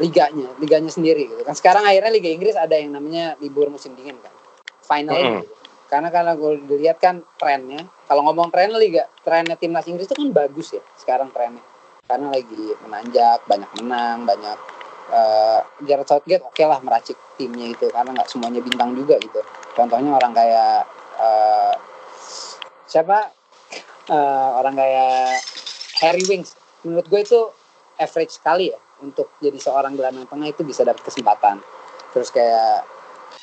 liganya liganya sendiri gitu kan. Sekarang akhirnya Liga Inggris ada yang namanya libur musim dingin kan final mm -hmm. gitu karena karena gue lihat kan trennya kalau ngomong tren liga trennya timnas Inggris itu kan bagus ya sekarang trennya. Karena lagi menanjak banyak menang banyak uh, Jared Southgate oke okay lah meracik timnya itu karena nggak semuanya bintang juga gitu. Contohnya orang kayak uh, siapa? Uh, orang kayak Harry Wings menurut gue itu average sekali ya untuk jadi seorang gelandang tengah itu bisa dapat kesempatan terus kayak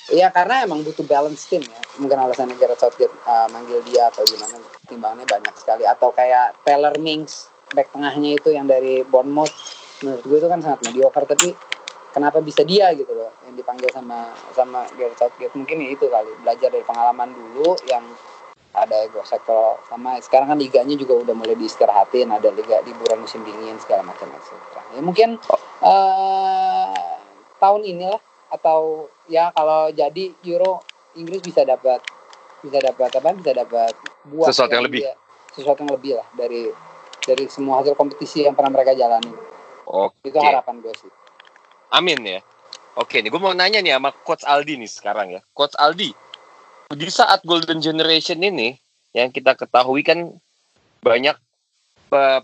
Iya karena emang butuh balance tim ya. Mungkin alasannya Gareth Southgate uh, manggil dia atau gimana timbangannya banyak sekali. Atau kayak Taylor Mings back tengahnya itu yang dari Bournemouth. Menurut gue itu kan sangat mediocre tapi kenapa bisa dia gitu loh yang dipanggil sama sama Gareth Southgate mungkin ya itu kali belajar dari pengalaman dulu yang ada ego sektor sama sekarang kan liganya juga udah mulai diistirahatin ada liga liburan musim dingin segala macam ya mungkin uh, tahun inilah atau ya kalau jadi Euro Inggris bisa dapat bisa dapat apa bisa dapat buah sesuatu yang, yang lebih dia, sesuatu yang lebih lah dari dari semua hasil kompetisi yang pernah mereka jalani. Oke. Itu harapan gue sih. Amin ya. Oke nih, gue mau nanya nih sama Coach Aldi nih sekarang ya. Coach Aldi, di saat Golden Generation ini yang kita ketahui kan banyak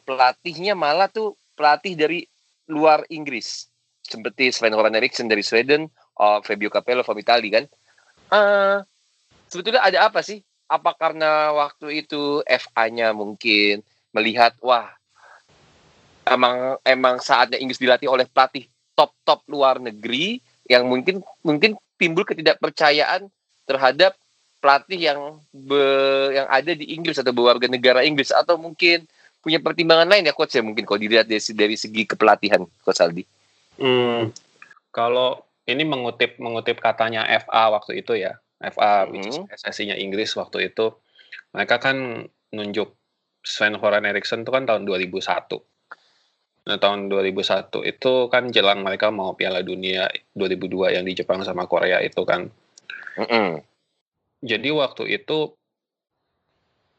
pelatihnya malah tuh pelatih dari luar Inggris seperti Sven Goran Eriksson dari Sweden, uh, Fabio Capello from Italia kan. Uh, sebetulnya ada apa sih? Apa karena waktu itu FA-nya mungkin melihat wah emang emang saatnya Inggris dilatih oleh pelatih top-top luar negeri yang mungkin mungkin timbul ketidakpercayaan terhadap pelatih yang be, yang ada di Inggris atau berwarga negara Inggris atau mungkin punya pertimbangan lain ya coach ya mungkin kalau dilihat dari, dari segi kepelatihan coach Aldi. Hmm, kalau ini mengutip mengutip katanya FA waktu itu ya, FA hmm. PSSI-nya Inggris waktu itu, mereka kan nunjuk Sven Goran Eriksson itu kan tahun 2001. Nah, tahun 2001 itu kan jelang mereka mau Piala Dunia 2002 yang di Jepang sama Korea itu kan. Mm -hmm. Jadi waktu itu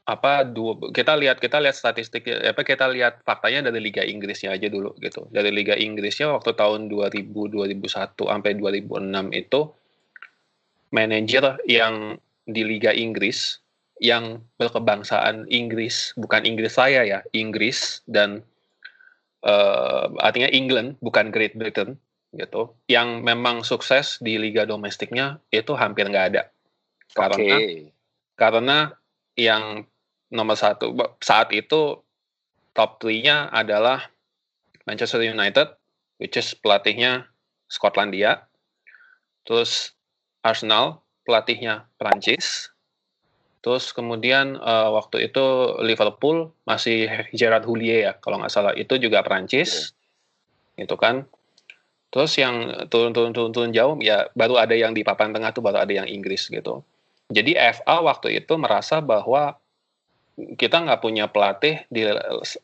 apa dua kita lihat kita lihat statistik apa kita lihat faktanya dari Liga Inggrisnya aja dulu gitu. Dari Liga Inggrisnya waktu tahun 2000 2001 sampai 2006 itu manajer yang di Liga Inggris yang berkebangsaan Inggris, bukan Inggris saya ya, Inggris dan uh, artinya England bukan Great Britain gitu. Yang memang sukses di liga domestiknya itu hampir nggak ada. Karena okay. karena yang nomor satu saat itu top 3-nya adalah Manchester United, which is pelatihnya Skotlandia, terus Arsenal, pelatihnya Prancis, terus kemudian uh, waktu itu Liverpool masih Gerard Houllier ya kalau nggak salah itu juga Prancis, yeah. gitu kan. Terus yang turun-turun-turun jauh ya baru ada yang di papan tengah tuh baru ada yang Inggris gitu. Jadi FA waktu itu merasa bahwa kita nggak punya pelatih di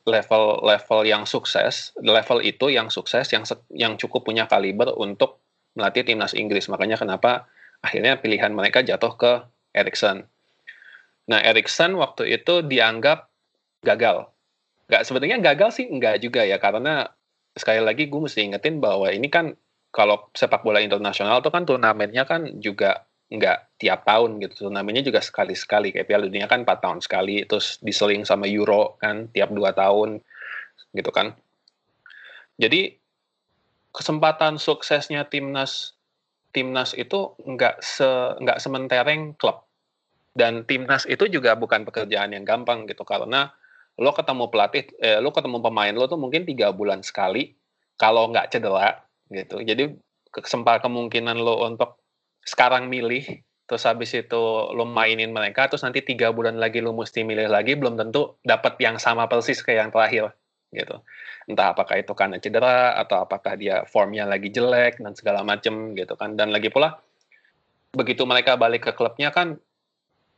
level-level yang sukses, level itu yang sukses, yang yang cukup punya kaliber untuk melatih timnas Inggris. Makanya kenapa akhirnya pilihan mereka jatuh ke Erikson. Nah, Erikson waktu itu dianggap gagal. Gak sebenarnya gagal sih enggak juga ya, karena sekali lagi gue mesti ingetin bahwa ini kan kalau sepak bola internasional tuh kan turnamennya kan juga nggak tiap tahun gitu. Turnamennya juga sekali sekali kayak Piala Dunia kan empat tahun sekali terus diseling sama Euro kan tiap dua tahun gitu kan. Jadi kesempatan suksesnya timnas timnas itu nggak se nggak sementereng klub. Dan timnas itu juga bukan pekerjaan yang gampang gitu karena lo ketemu pelatih eh, lo ketemu pemain lo tuh mungkin tiga bulan sekali kalau nggak cedera gitu. Jadi kesempatan kemungkinan lo untuk sekarang milih terus habis itu lo mainin mereka terus nanti tiga bulan lagi lo mesti milih lagi belum tentu dapat yang sama persis kayak yang terakhir gitu entah apakah itu karena cedera atau apakah dia formnya lagi jelek dan segala macem gitu kan dan lagi pula begitu mereka balik ke klubnya kan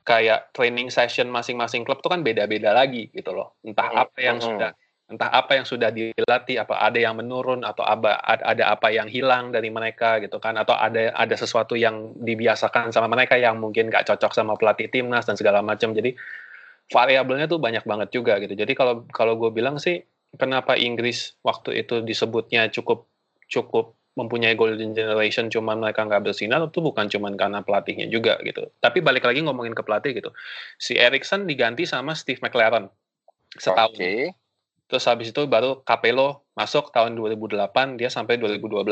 kayak training session masing-masing klub tuh kan beda-beda lagi gitu loh. Entah mm -hmm. apa yang mm -hmm. sudah entah apa yang sudah dilatih, apa ada yang menurun atau apa ada apa yang hilang dari mereka gitu kan atau ada ada sesuatu yang dibiasakan sama mereka yang mungkin gak cocok sama pelatih timnas dan segala macam. Jadi variabelnya tuh banyak banget juga gitu. Jadi kalau kalau gue bilang sih kenapa Inggris waktu itu disebutnya cukup cukup mempunyai golden generation cuman mereka nggak bersinar itu bukan cuman karena pelatihnya juga gitu. Tapi balik lagi ngomongin ke pelatih gitu. Si Erikson diganti sama Steve McLaren setahun. Okay. Terus habis itu baru Capello masuk tahun 2008 dia sampai 2012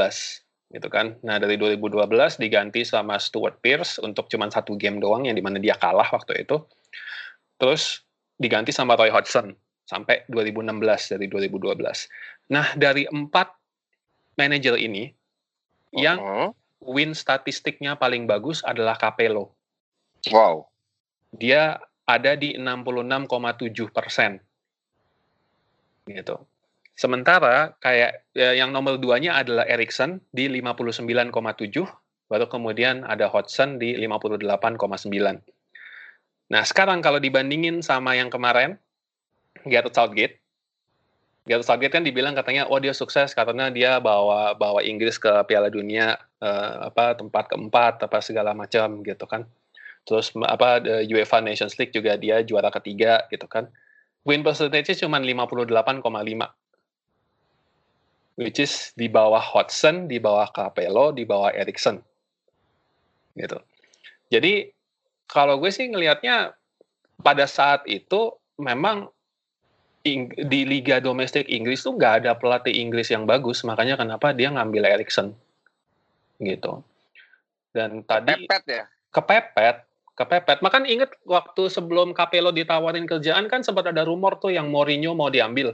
gitu kan. Nah dari 2012 diganti sama Stuart Pearce untuk cuman satu game doang yang di mana dia kalah waktu itu. Terus diganti sama Roy Hodgson sampai 2016 dari 2012. Nah dari empat manager ini uh-huh. yang win statistiknya paling bagus adalah Capello. Wow. Dia ada di 66,7 persen. Gitu. Sementara kayak ya, yang nomor duanya adalah Ericsson di 59,7, baru kemudian ada Hodgson di 58,9. Nah sekarang kalau dibandingin sama yang kemarin, Gareth Southgate, Gareth Southgate kan dibilang katanya oh dia sukses karena dia bawa bawa Inggris ke Piala Dunia uh, apa tempat keempat apa segala macam gitu kan. Terus apa UEFA Nations League juga dia juara ketiga gitu kan. Win percentage cuma 58,5 which is di bawah Hodgson, di bawah Capello, di bawah Erikson. Gitu. Jadi kalau gue sih ngelihatnya pada saat itu memang di liga domestik Inggris tuh nggak ada pelatih Inggris yang bagus, makanya kenapa dia ngambil Erikson gitu. Dan tadi kepepet ya. Kepepet, kepepet. Makan inget waktu sebelum Capello ditawarin kerjaan kan sempat ada rumor tuh yang Mourinho mau diambil.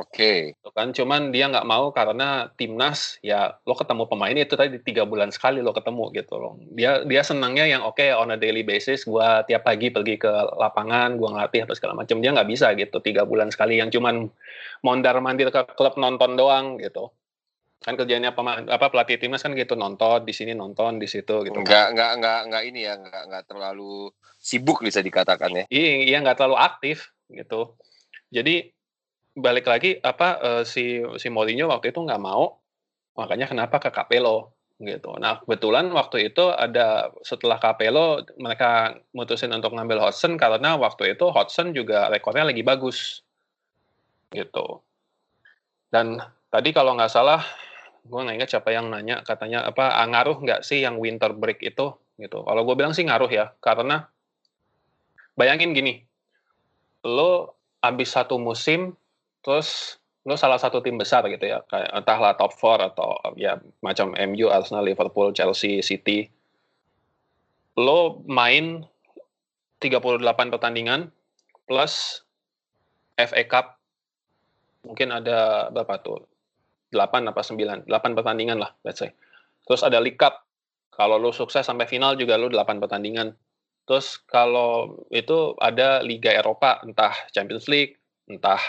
Oke. Okay. Kan cuman dia nggak mau karena timnas ya lo ketemu pemain itu tadi tiga bulan sekali lo ketemu gitu loh. Dia dia senangnya yang oke okay, on a daily basis gua tiap pagi pergi ke lapangan gua ngelatih apa segala macam dia nggak bisa gitu tiga bulan sekali yang cuman mondar mandir ke klub nonton doang gitu. Kan kerjanya apa apa pelatih timnas kan gitu nonton di sini nonton di situ gitu. Enggak enggak enggak enggak ini ya enggak enggak terlalu sibuk bisa dikatakan ya. Iya iya enggak terlalu aktif gitu. Jadi balik lagi apa uh, si si Mourinho waktu itu nggak mau makanya kenapa ke Capello gitu. Nah kebetulan waktu itu ada setelah Capello mereka mutusin untuk ngambil Hodgson karena waktu itu Hodgson juga rekornya lagi bagus gitu. Dan tadi kalau nggak salah gue nggak ingat siapa yang nanya katanya apa ah, ngaruh nggak sih yang winter break itu? Gitu. Kalau gue bilang sih ngaruh ya karena bayangin gini lo abis satu musim terus lo salah satu tim besar gitu ya kayak entahlah top 4 atau ya macam MU, Arsenal, Liverpool, Chelsea, City. Lo main 38 pertandingan plus FA Cup mungkin ada berapa tuh 8 apa 9 8 pertandingan lah let's say terus ada League Cup kalau lo sukses sampai final juga lo 8 pertandingan terus kalau itu ada Liga Eropa entah Champions League entah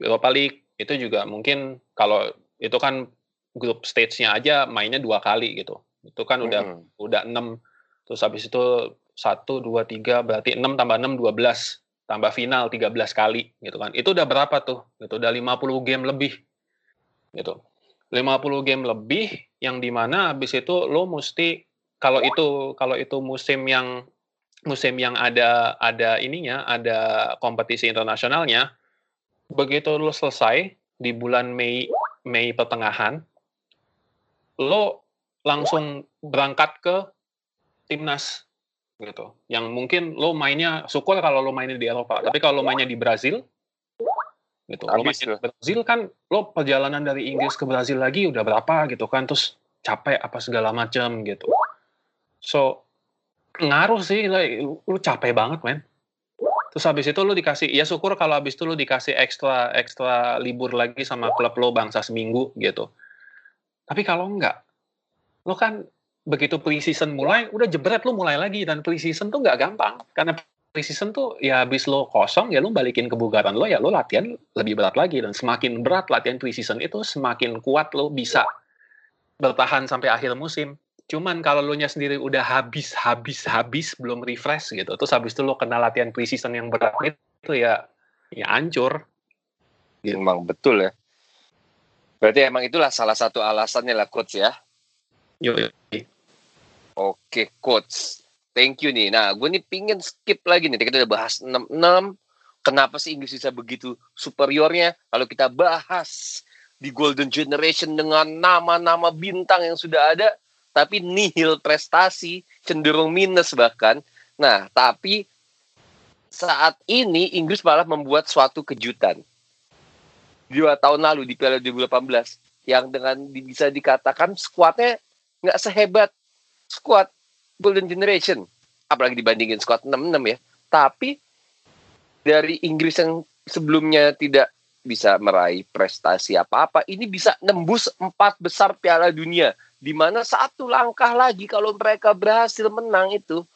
Europa League itu juga mungkin kalau itu kan grup stage-nya aja mainnya dua kali gitu. Itu kan udah hmm. udah enam terus habis itu satu dua tiga berarti enam tambah enam dua belas tambah final tiga belas kali gitu kan. Itu udah berapa tuh? Itu udah lima puluh game lebih. Gitu. puluh game lebih yang di mana habis itu lo mesti kalau itu kalau itu musim yang musim yang ada ada ininya ada kompetisi internasionalnya begitu lo selesai di bulan Mei Mei pertengahan, lo langsung berangkat ke timnas gitu. Yang mungkin lo mainnya syukur kalau lo mainnya di Eropa, tapi kalau lo mainnya di Brazil gitu. Lo di Brazil kan lo perjalanan dari Inggris ke Brazil lagi udah berapa gitu kan, terus capek apa segala macam gitu. So ngaruh sih, lo capek banget men Terus habis itu lu dikasih, ya syukur kalau habis itu lu dikasih ekstra ekstra libur lagi sama klub lo bangsa seminggu gitu. Tapi kalau enggak, lo kan begitu pre-season mulai, udah jebret lu mulai lagi dan pre-season tuh nggak gampang karena pre-season tuh ya habis lo kosong ya lo balikin kebugaran lo ya lo latihan lebih berat lagi dan semakin berat latihan pre-season itu semakin kuat lo bisa bertahan sampai akhir musim Cuman kalau lu nya sendiri udah habis habis habis belum refresh gitu, terus habis itu lo kena latihan preseason yang berat itu ya ya hancur. Gitu. Emang betul ya. Berarti emang itulah salah satu alasannya lah coach ya. Yo. Oke coach. Thank you nih. Nah, gue nih pingin skip lagi nih. Kita udah bahas 66. Kenapa sih Inggris bisa begitu superiornya? Kalau kita bahas di Golden Generation dengan nama-nama bintang yang sudah ada, tapi nihil prestasi, cenderung minus bahkan. Nah, tapi saat ini Inggris malah membuat suatu kejutan. Dua tahun lalu di Piala 2018, yang dengan bisa dikatakan skuadnya nggak sehebat skuad Golden Generation. Apalagi dibandingin squad 66 ya. Tapi dari Inggris yang sebelumnya tidak bisa meraih prestasi apa-apa ini bisa nembus empat besar Piala Dunia. Di mana satu langkah lagi kalau mereka berhasil menang itu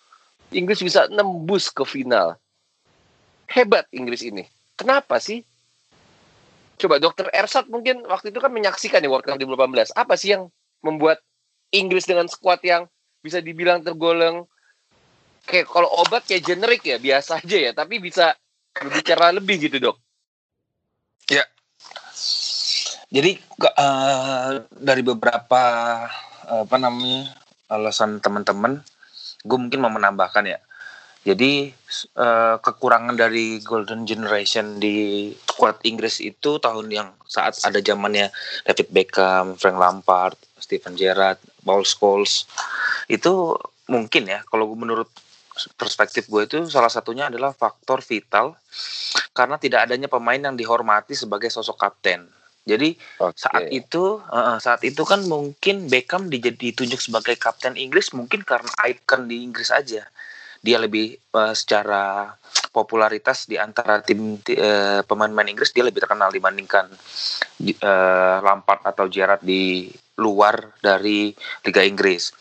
Inggris bisa nembus ke final. Hebat Inggris ini. Kenapa sih? Coba dokter Ersat mungkin waktu itu kan menyaksikan ya World Cup 2018 apa sih yang membuat Inggris dengan skuad yang bisa dibilang tergolong kayak kalau obat kayak generik ya biasa aja ya tapi bisa berbicara lebih gitu dok. Ya. Jadi uh, dari beberapa uh, apa namanya alasan teman-teman gue mungkin mau menambahkan ya. Jadi uh, kekurangan dari golden generation di squad Inggris itu tahun yang saat ada zamannya David Beckham, Frank Lampard, Steven Gerrard, Paul Scholes itu mungkin ya kalau menurut perspektif gue itu salah satunya adalah faktor vital karena tidak adanya pemain yang dihormati sebagai sosok kapten. Jadi okay. saat itu uh, saat itu kan mungkin Beckham ditunjuk sebagai kapten Inggris mungkin karena icon di Inggris aja. Dia lebih uh, secara popularitas di antara tim uh, pemain-pemain Inggris dia lebih terkenal dibandingkan uh, Lampard atau Gerrard di luar dari Liga Inggris.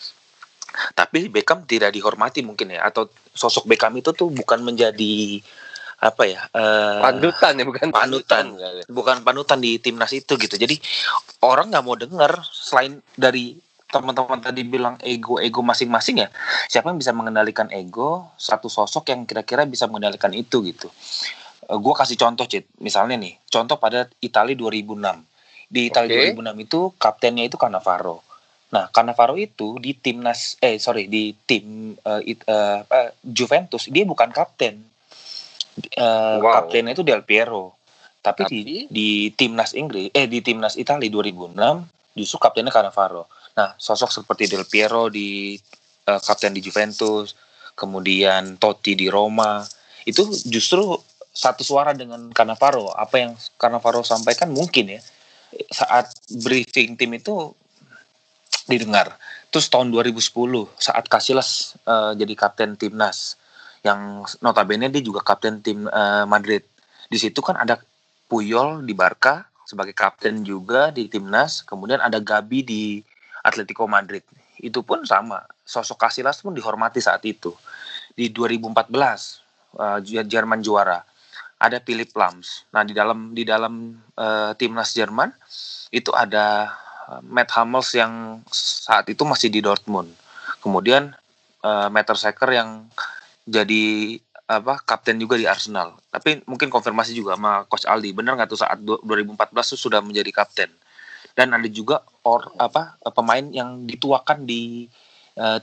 Tapi Beckham tidak dihormati mungkin ya atau sosok Beckham itu tuh bukan menjadi apa ya uh, panutan ya bukan? panutan, panutan. Bukan panutan di timnas itu gitu. Jadi orang nggak mau dengar selain dari teman-teman tadi bilang ego ego masing-masing ya siapa yang bisa mengendalikan ego satu sosok yang kira-kira bisa mengendalikan itu gitu. Uh, eh, gue kasih contoh cit misalnya nih contoh pada Italia 2006 di Italia okay. 2006 itu kaptennya itu Cannavaro Nah, Cannavaro itu di timnas eh sorry di tim uh, it, uh, uh, Juventus dia bukan kapten. Uh, wow. Kaptennya itu Del Piero. Tapi, Tapi di di timnas Inggris eh di timnas Italia 2006 justru kaptennya Cannavaro. Nah, sosok seperti Del Piero di uh, kapten di Juventus, kemudian Totti di Roma, itu justru satu suara dengan Cannavaro. Apa yang Cannavaro sampaikan mungkin ya saat briefing tim itu didengar. Terus tahun 2010 saat Casillas uh, jadi kapten timnas yang notabene dia juga kapten tim uh, Madrid. Di situ kan ada Puyol di Barca sebagai kapten juga di timnas, kemudian ada Gabi di Atletico Madrid. Itu pun sama, sosok Casillas pun dihormati saat itu. Di 2014 uh, Jerman juara. Ada Philip Lams. Nah, di dalam di dalam uh, timnas Jerman itu ada Matt Hummels yang saat itu masih di Dortmund. Kemudian uh, Matt Mertesacker yang jadi apa kapten juga di Arsenal. Tapi mungkin konfirmasi juga sama Coach Aldi. Benar nggak tuh saat 2014 tuh sudah menjadi kapten. Dan ada juga or apa pemain yang dituakan di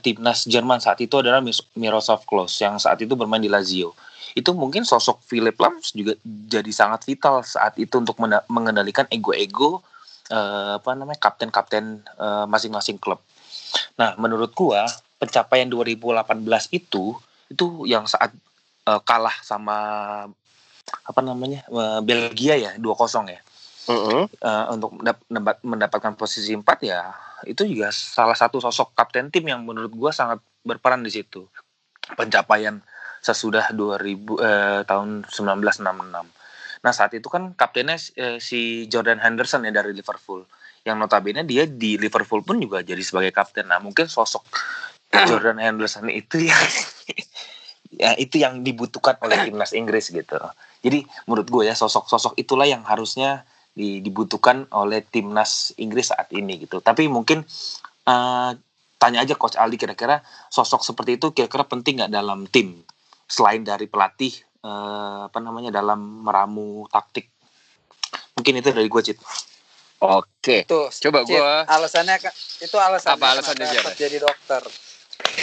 timnas Jerman saat itu adalah Miroslav Klose yang saat itu bermain di Lazio. Itu mungkin sosok Philip Lams juga jadi sangat vital saat itu untuk mengendalikan ego-ego uh, apa namanya kapten-kapten uh, masing-masing klub. Nah, menurut gua pencapaian 2018 itu itu yang saat uh, kalah sama apa namanya uh, Belgia ya 2-0 ya. Uh uh, untuk mendapatkan posisi 4 ya itu juga salah satu sosok kapten tim yang menurut gua sangat berperan di situ. Pencapaian sesudah 2000 eh, tahun 1966. Nah saat itu kan kaptennya eh, si Jordan Henderson ya dari Liverpool. Yang notabene dia di Liverpool pun juga jadi sebagai kapten. Nah mungkin sosok Jordan Henderson itu yang ya itu yang dibutuhkan oleh timnas Inggris gitu. Jadi menurut gue ya sosok-sosok itulah yang harusnya dibutuhkan oleh timnas Inggris saat ini gitu. Tapi mungkin uh, tanya aja coach Aldi kira-kira sosok seperti itu kira-kira penting nggak dalam tim selain dari pelatih uh, apa namanya dalam meramu taktik. Mungkin itu dari gue cit oke. Tuh coba gue alasannya itu alasannya apa alasannya jadi dokter.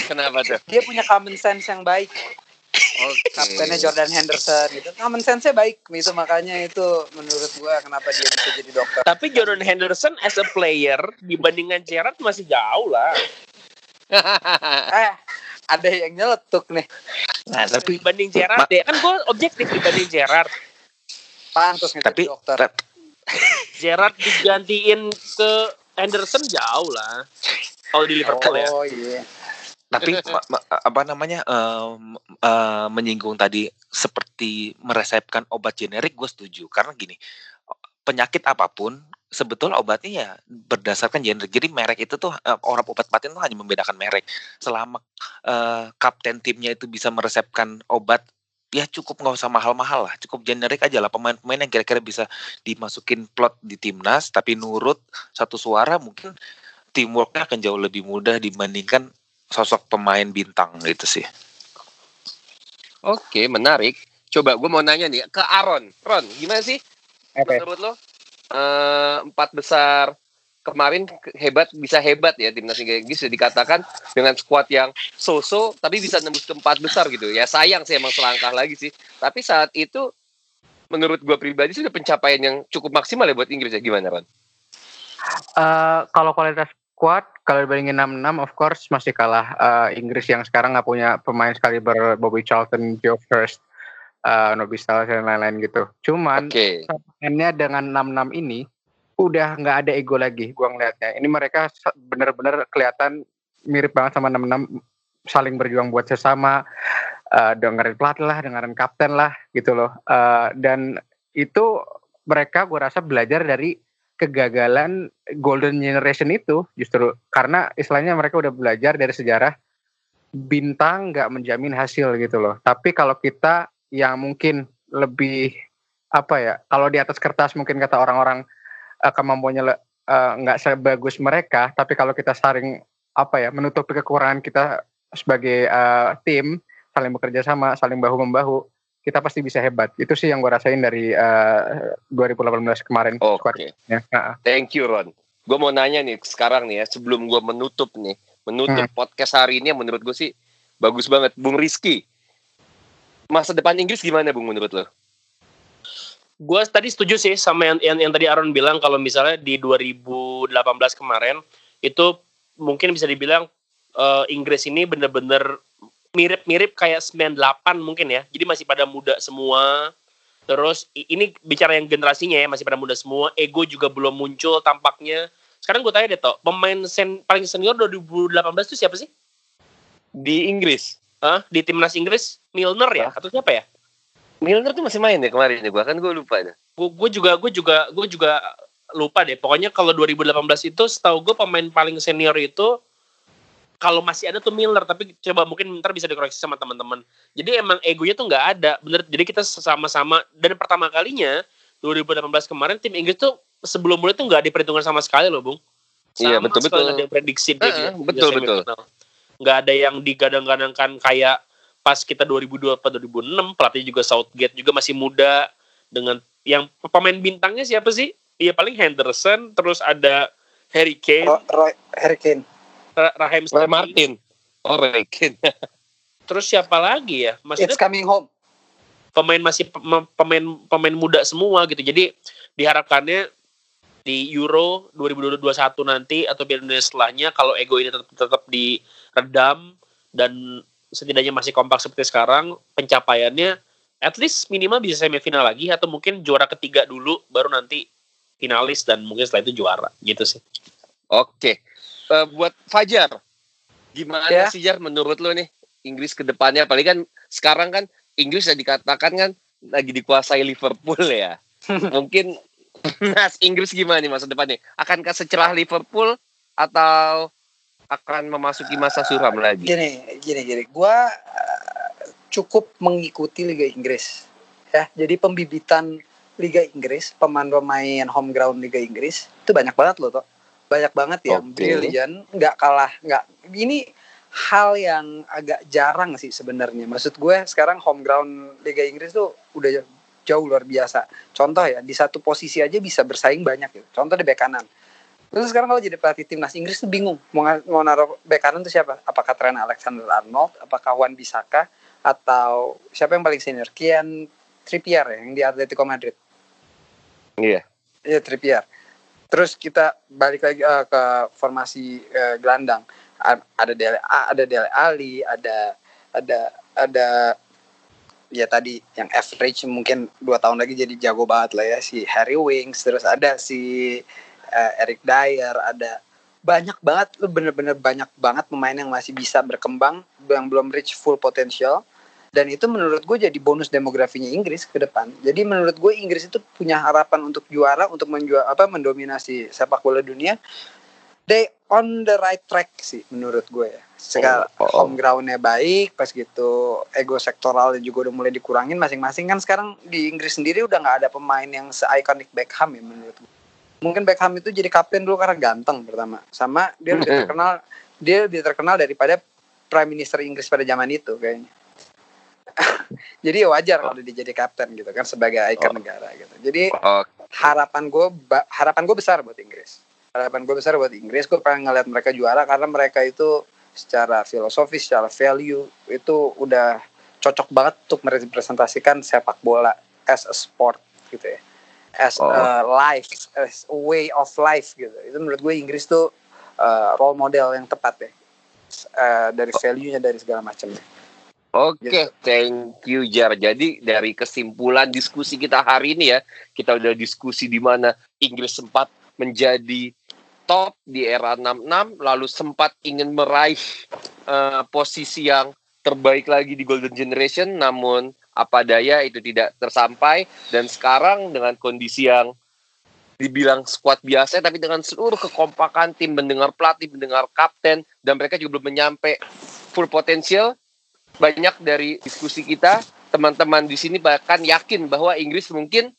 Kenapa tuh? Dia punya common sense yang baik. Okay. Kaptennya Jordan Henderson gitu. Common sense-nya baik. Itu makanya itu menurut gua kenapa dia bisa jadi dokter. Tapi Jordan Henderson as a player dibandingkan Gerrard masih jauh lah. eh, ada yang nyeletuk nih. Nah, tapi dibanding Gerrard ya kan gua objektif dibanding Gerrard. Pantas nih tapi dokter. Gerrard digantiin ke Henderson jauh lah. Kalau di Liverpool oh, ya. Oh iya tapi apa namanya uh, uh, menyinggung tadi seperti meresepkan obat generik gue setuju karena gini penyakit apa pun sebetulnya obatnya ya berdasarkan generik jadi merek itu tuh uh, orang obat paten tuh hanya membedakan merek selama uh, kapten timnya itu bisa meresepkan obat ya cukup nggak usah mahal-mahal lah cukup generik aja lah pemain-pemain yang kira-kira bisa dimasukin plot di timnas tapi nurut satu suara mungkin teamworknya akan jauh lebih mudah dibandingkan sosok pemain bintang gitu sih. Oke, menarik. Coba gue mau nanya nih ke Aaron. Ron, gimana sih okay. menurut lo? Uh, empat besar. Kemarin hebat bisa hebat ya timnas Inggris sudah dikatakan dengan skuad yang so-so tapi bisa nembus ke empat besar gitu. Ya sayang sih emang selangkah lagi sih. Tapi saat itu menurut gue pribadi sudah pencapaian yang cukup maksimal ya buat Inggris ya. Gimana Ron? Uh, kalau kualitas squad kalau dibandingin 6-6 of course masih kalah. Uh, Inggris yang sekarang nggak punya pemain sekali ber Bobby Charlton, Joe First, uh, Nobby Stiles dan lain-lain gitu. Cuman okay. dengan 6-6 ini udah nggak ada ego lagi gua ngeliatnya. Ini mereka bener-bener kelihatan mirip banget sama 6-6 saling berjuang buat sesama uh, dengerin pelatih lah, dengerin kapten lah gitu loh. Uh, dan itu mereka gue rasa belajar dari kegagalan golden generation itu justru karena istilahnya mereka udah belajar dari sejarah bintang nggak menjamin hasil gitu loh. Tapi kalau kita yang mungkin lebih apa ya, kalau di atas kertas mungkin kata orang-orang uh, kemampuannya uh, nggak sebagus mereka, tapi kalau kita saling apa ya menutupi kekurangan kita sebagai uh, tim saling bekerja sama, saling bahu membahu, kita pasti bisa hebat. Itu sih yang gue rasain dari uh, 2018 kemarin. Oke. Okay. Ya. Thank you Ron. Gue mau nanya nih sekarang nih ya sebelum gue menutup nih, menutup hmm. podcast hari ini menurut gue sih bagus banget. Bung Rizky, masa depan Inggris gimana Bung menurut lo? Gue tadi setuju sih sama yang, yang, yang tadi Aaron bilang kalau misalnya di 2018 kemarin itu mungkin bisa dibilang uh, Inggris ini bener-bener mirip-mirip kayak 98 mungkin ya. Jadi masih pada muda semua. Terus ini bicara yang generasinya ya masih pada muda semua. Ego juga belum muncul tampaknya. Sekarang gue tanya deh toh, pemain sen paling senior 2018 itu siapa sih? Di Inggris. Hah? Di timnas Inggris? Milner ya? Atau siapa ya? Milner tuh masih main ya kemarin ya, bahkan gue lupa deh. Gue juga gue juga gue juga lupa deh. Pokoknya kalau 2018 itu setahu gue pemain paling senior itu kalau masih ada tuh Miller tapi coba mungkin ntar bisa dikoreksi sama teman-teman jadi emang egonya tuh nggak ada bener jadi kita sama-sama dan pertama kalinya 2018 kemarin tim Inggris tuh sebelum mulai tuh nggak diperhitungkan sama sekali loh bung iya, sama iya betul betul nggak ada prediksi uh, uh, betul betul nggak ada yang digadang-gadangkan kayak pas kita 2002 atau 2006 pelatih juga Southgate juga masih muda dengan yang pemain bintangnya siapa sih Iya paling Henderson terus ada Harry Kane Roy, Harry Kane Raheem Sterling. Martin. Oh, Rekin. Terus siapa lagi ya? Maksudnya It's coming home. Pemain masih pemain pemain muda semua gitu. Jadi diharapkannya di Euro 2021 nanti atau Piala Dunia setelahnya kalau ego ini tetap tetap diredam dan setidaknya masih kompak seperti sekarang pencapaiannya at least minimal bisa semifinal lagi atau mungkin juara ketiga dulu baru nanti finalis dan mungkin setelah itu juara gitu sih. Oke uh, buat Fajar, gimana ya. sih Jar menurut lo nih Inggris ke depannya? Apalagi kan sekarang kan Inggris ya dikatakan kan lagi dikuasai Liverpool ya. Mungkin Nas Inggris gimana nih masa depannya? Akankah secerah Liverpool atau akan memasuki masa suram lagi? Gini, gini, gini. Gua uh, cukup mengikuti Liga Inggris. Ya, jadi pembibitan Liga Inggris, pemain-pemain home ground Liga Inggris itu banyak banget loh, toh banyak banget yang okay. brilliant nggak kalah nggak ini hal yang agak jarang sih sebenarnya maksud gue sekarang home ground Liga Inggris tuh udah jauh luar biasa contoh ya di satu posisi aja bisa bersaing banyak ya contoh di bek kanan terus sekarang kalau jadi pelatih timnas Inggris tuh bingung. Mau mau naruh bek kanan tuh siapa? Apakah Trent Alexander Arnold? Apakah Juan Bisaka? Atau siapa yang paling senior? Kian Trippier ya yang di Atletico Madrid. Iya. Yeah. iya Trippier. Terus kita balik lagi uh, ke formasi uh, gelandang. Ada Dele ada Dele Ali, ada ada ada ya tadi yang average mungkin dua tahun lagi jadi jago banget lah ya si Harry Wings terus ada si uh, Eric Dyer ada banyak banget lu bener-bener banyak banget pemain yang masih bisa berkembang yang belum reach full potential. Dan itu menurut gue jadi bonus demografinya Inggris ke depan. Jadi menurut gue Inggris itu punya harapan untuk juara untuk menjual apa mendominasi sepak bola dunia. They on the right track sih menurut gue ya. Sekarang oh, oh, oh. home groundnya baik pas gitu ego sektoral juga udah mulai dikurangin masing-masing. Kan sekarang di Inggris sendiri udah nggak ada pemain yang se iconic Beckham ya menurut gue mungkin Beckham itu jadi kapten dulu karena ganteng pertama. Sama dia lebih terkenal dia lebih terkenal daripada prime minister Inggris pada zaman itu kayaknya. Jadi wajar kalau dia jadi kapten gitu kan sebagai ikon oh. negara gitu. Jadi oh. harapan gue harapan gue besar buat Inggris. Harapan gue besar buat Inggris gue pengen ngeliat mereka juara karena mereka itu secara filosofi secara value itu udah cocok banget untuk merepresentasikan sepak bola as a sport gitu ya as oh. a life as a way of life gitu itu menurut gue Inggris tuh uh, role model yang tepat ya uh, dari value-nya dari segala macamnya Oke, okay, gitu. thank you Jar. Jadi dari kesimpulan diskusi kita hari ini ya, kita udah diskusi di mana Inggris sempat menjadi top di era 66, lalu sempat ingin meraih uh, posisi yang terbaik lagi di Golden Generation, namun apa daya itu tidak tersampai dan sekarang dengan kondisi yang dibilang squad biasa tapi dengan seluruh kekompakan tim mendengar pelatih mendengar kapten dan mereka juga belum menyampe full potensial banyak dari diskusi kita teman-teman di sini bahkan yakin bahwa Inggris mungkin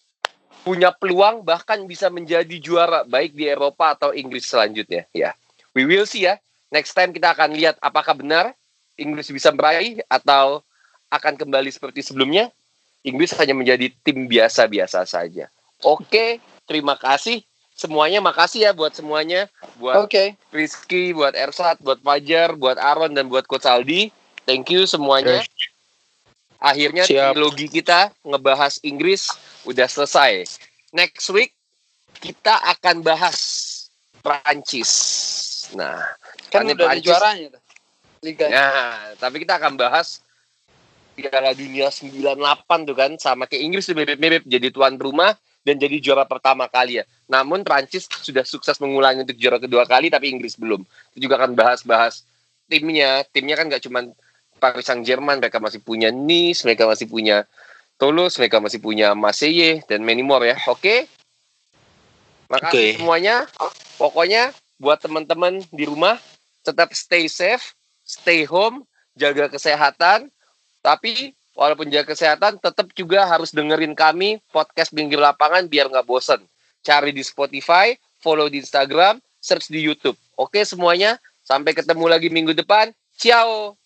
punya peluang bahkan bisa menjadi juara baik di Eropa atau Inggris selanjutnya ya. We will see ya. Next time kita akan lihat apakah benar Inggris bisa meraih atau akan kembali seperti sebelumnya. Inggris hanya menjadi tim biasa-biasa saja. Oke, terima kasih semuanya. Makasih ya buat semuanya, buat okay. Rizky, buat Ersat, buat Fajar, buat Aaron dan buat Coach Aldi. Thank you semuanya. Akhirnya Siap. trilogi kita ngebahas Inggris udah selesai. Next week kita akan bahas Prancis. Nah, kan udah Prancis, juaranya tuh. Liga. Nah, tapi kita akan bahas Piala Dunia 98 tuh kan sama kayak Inggris mirip-mirip jadi tuan rumah dan jadi juara pertama kali ya. Namun Prancis sudah sukses mengulangi untuk juara kedua kali tapi Inggris belum. Itu juga akan bahas-bahas timnya. Timnya kan gak cuma Paris Saint Germain mereka masih punya Nice mereka masih punya Toulouse mereka masih punya Marseille dan many more ya oke okay? makasih okay. semuanya pokoknya buat teman-teman di rumah tetap stay safe stay home jaga kesehatan tapi walaupun jaga kesehatan tetap juga harus dengerin kami podcast pinggir lapangan biar nggak bosen. Cari di Spotify follow di Instagram search di YouTube. Oke semuanya sampai ketemu lagi minggu depan. Ciao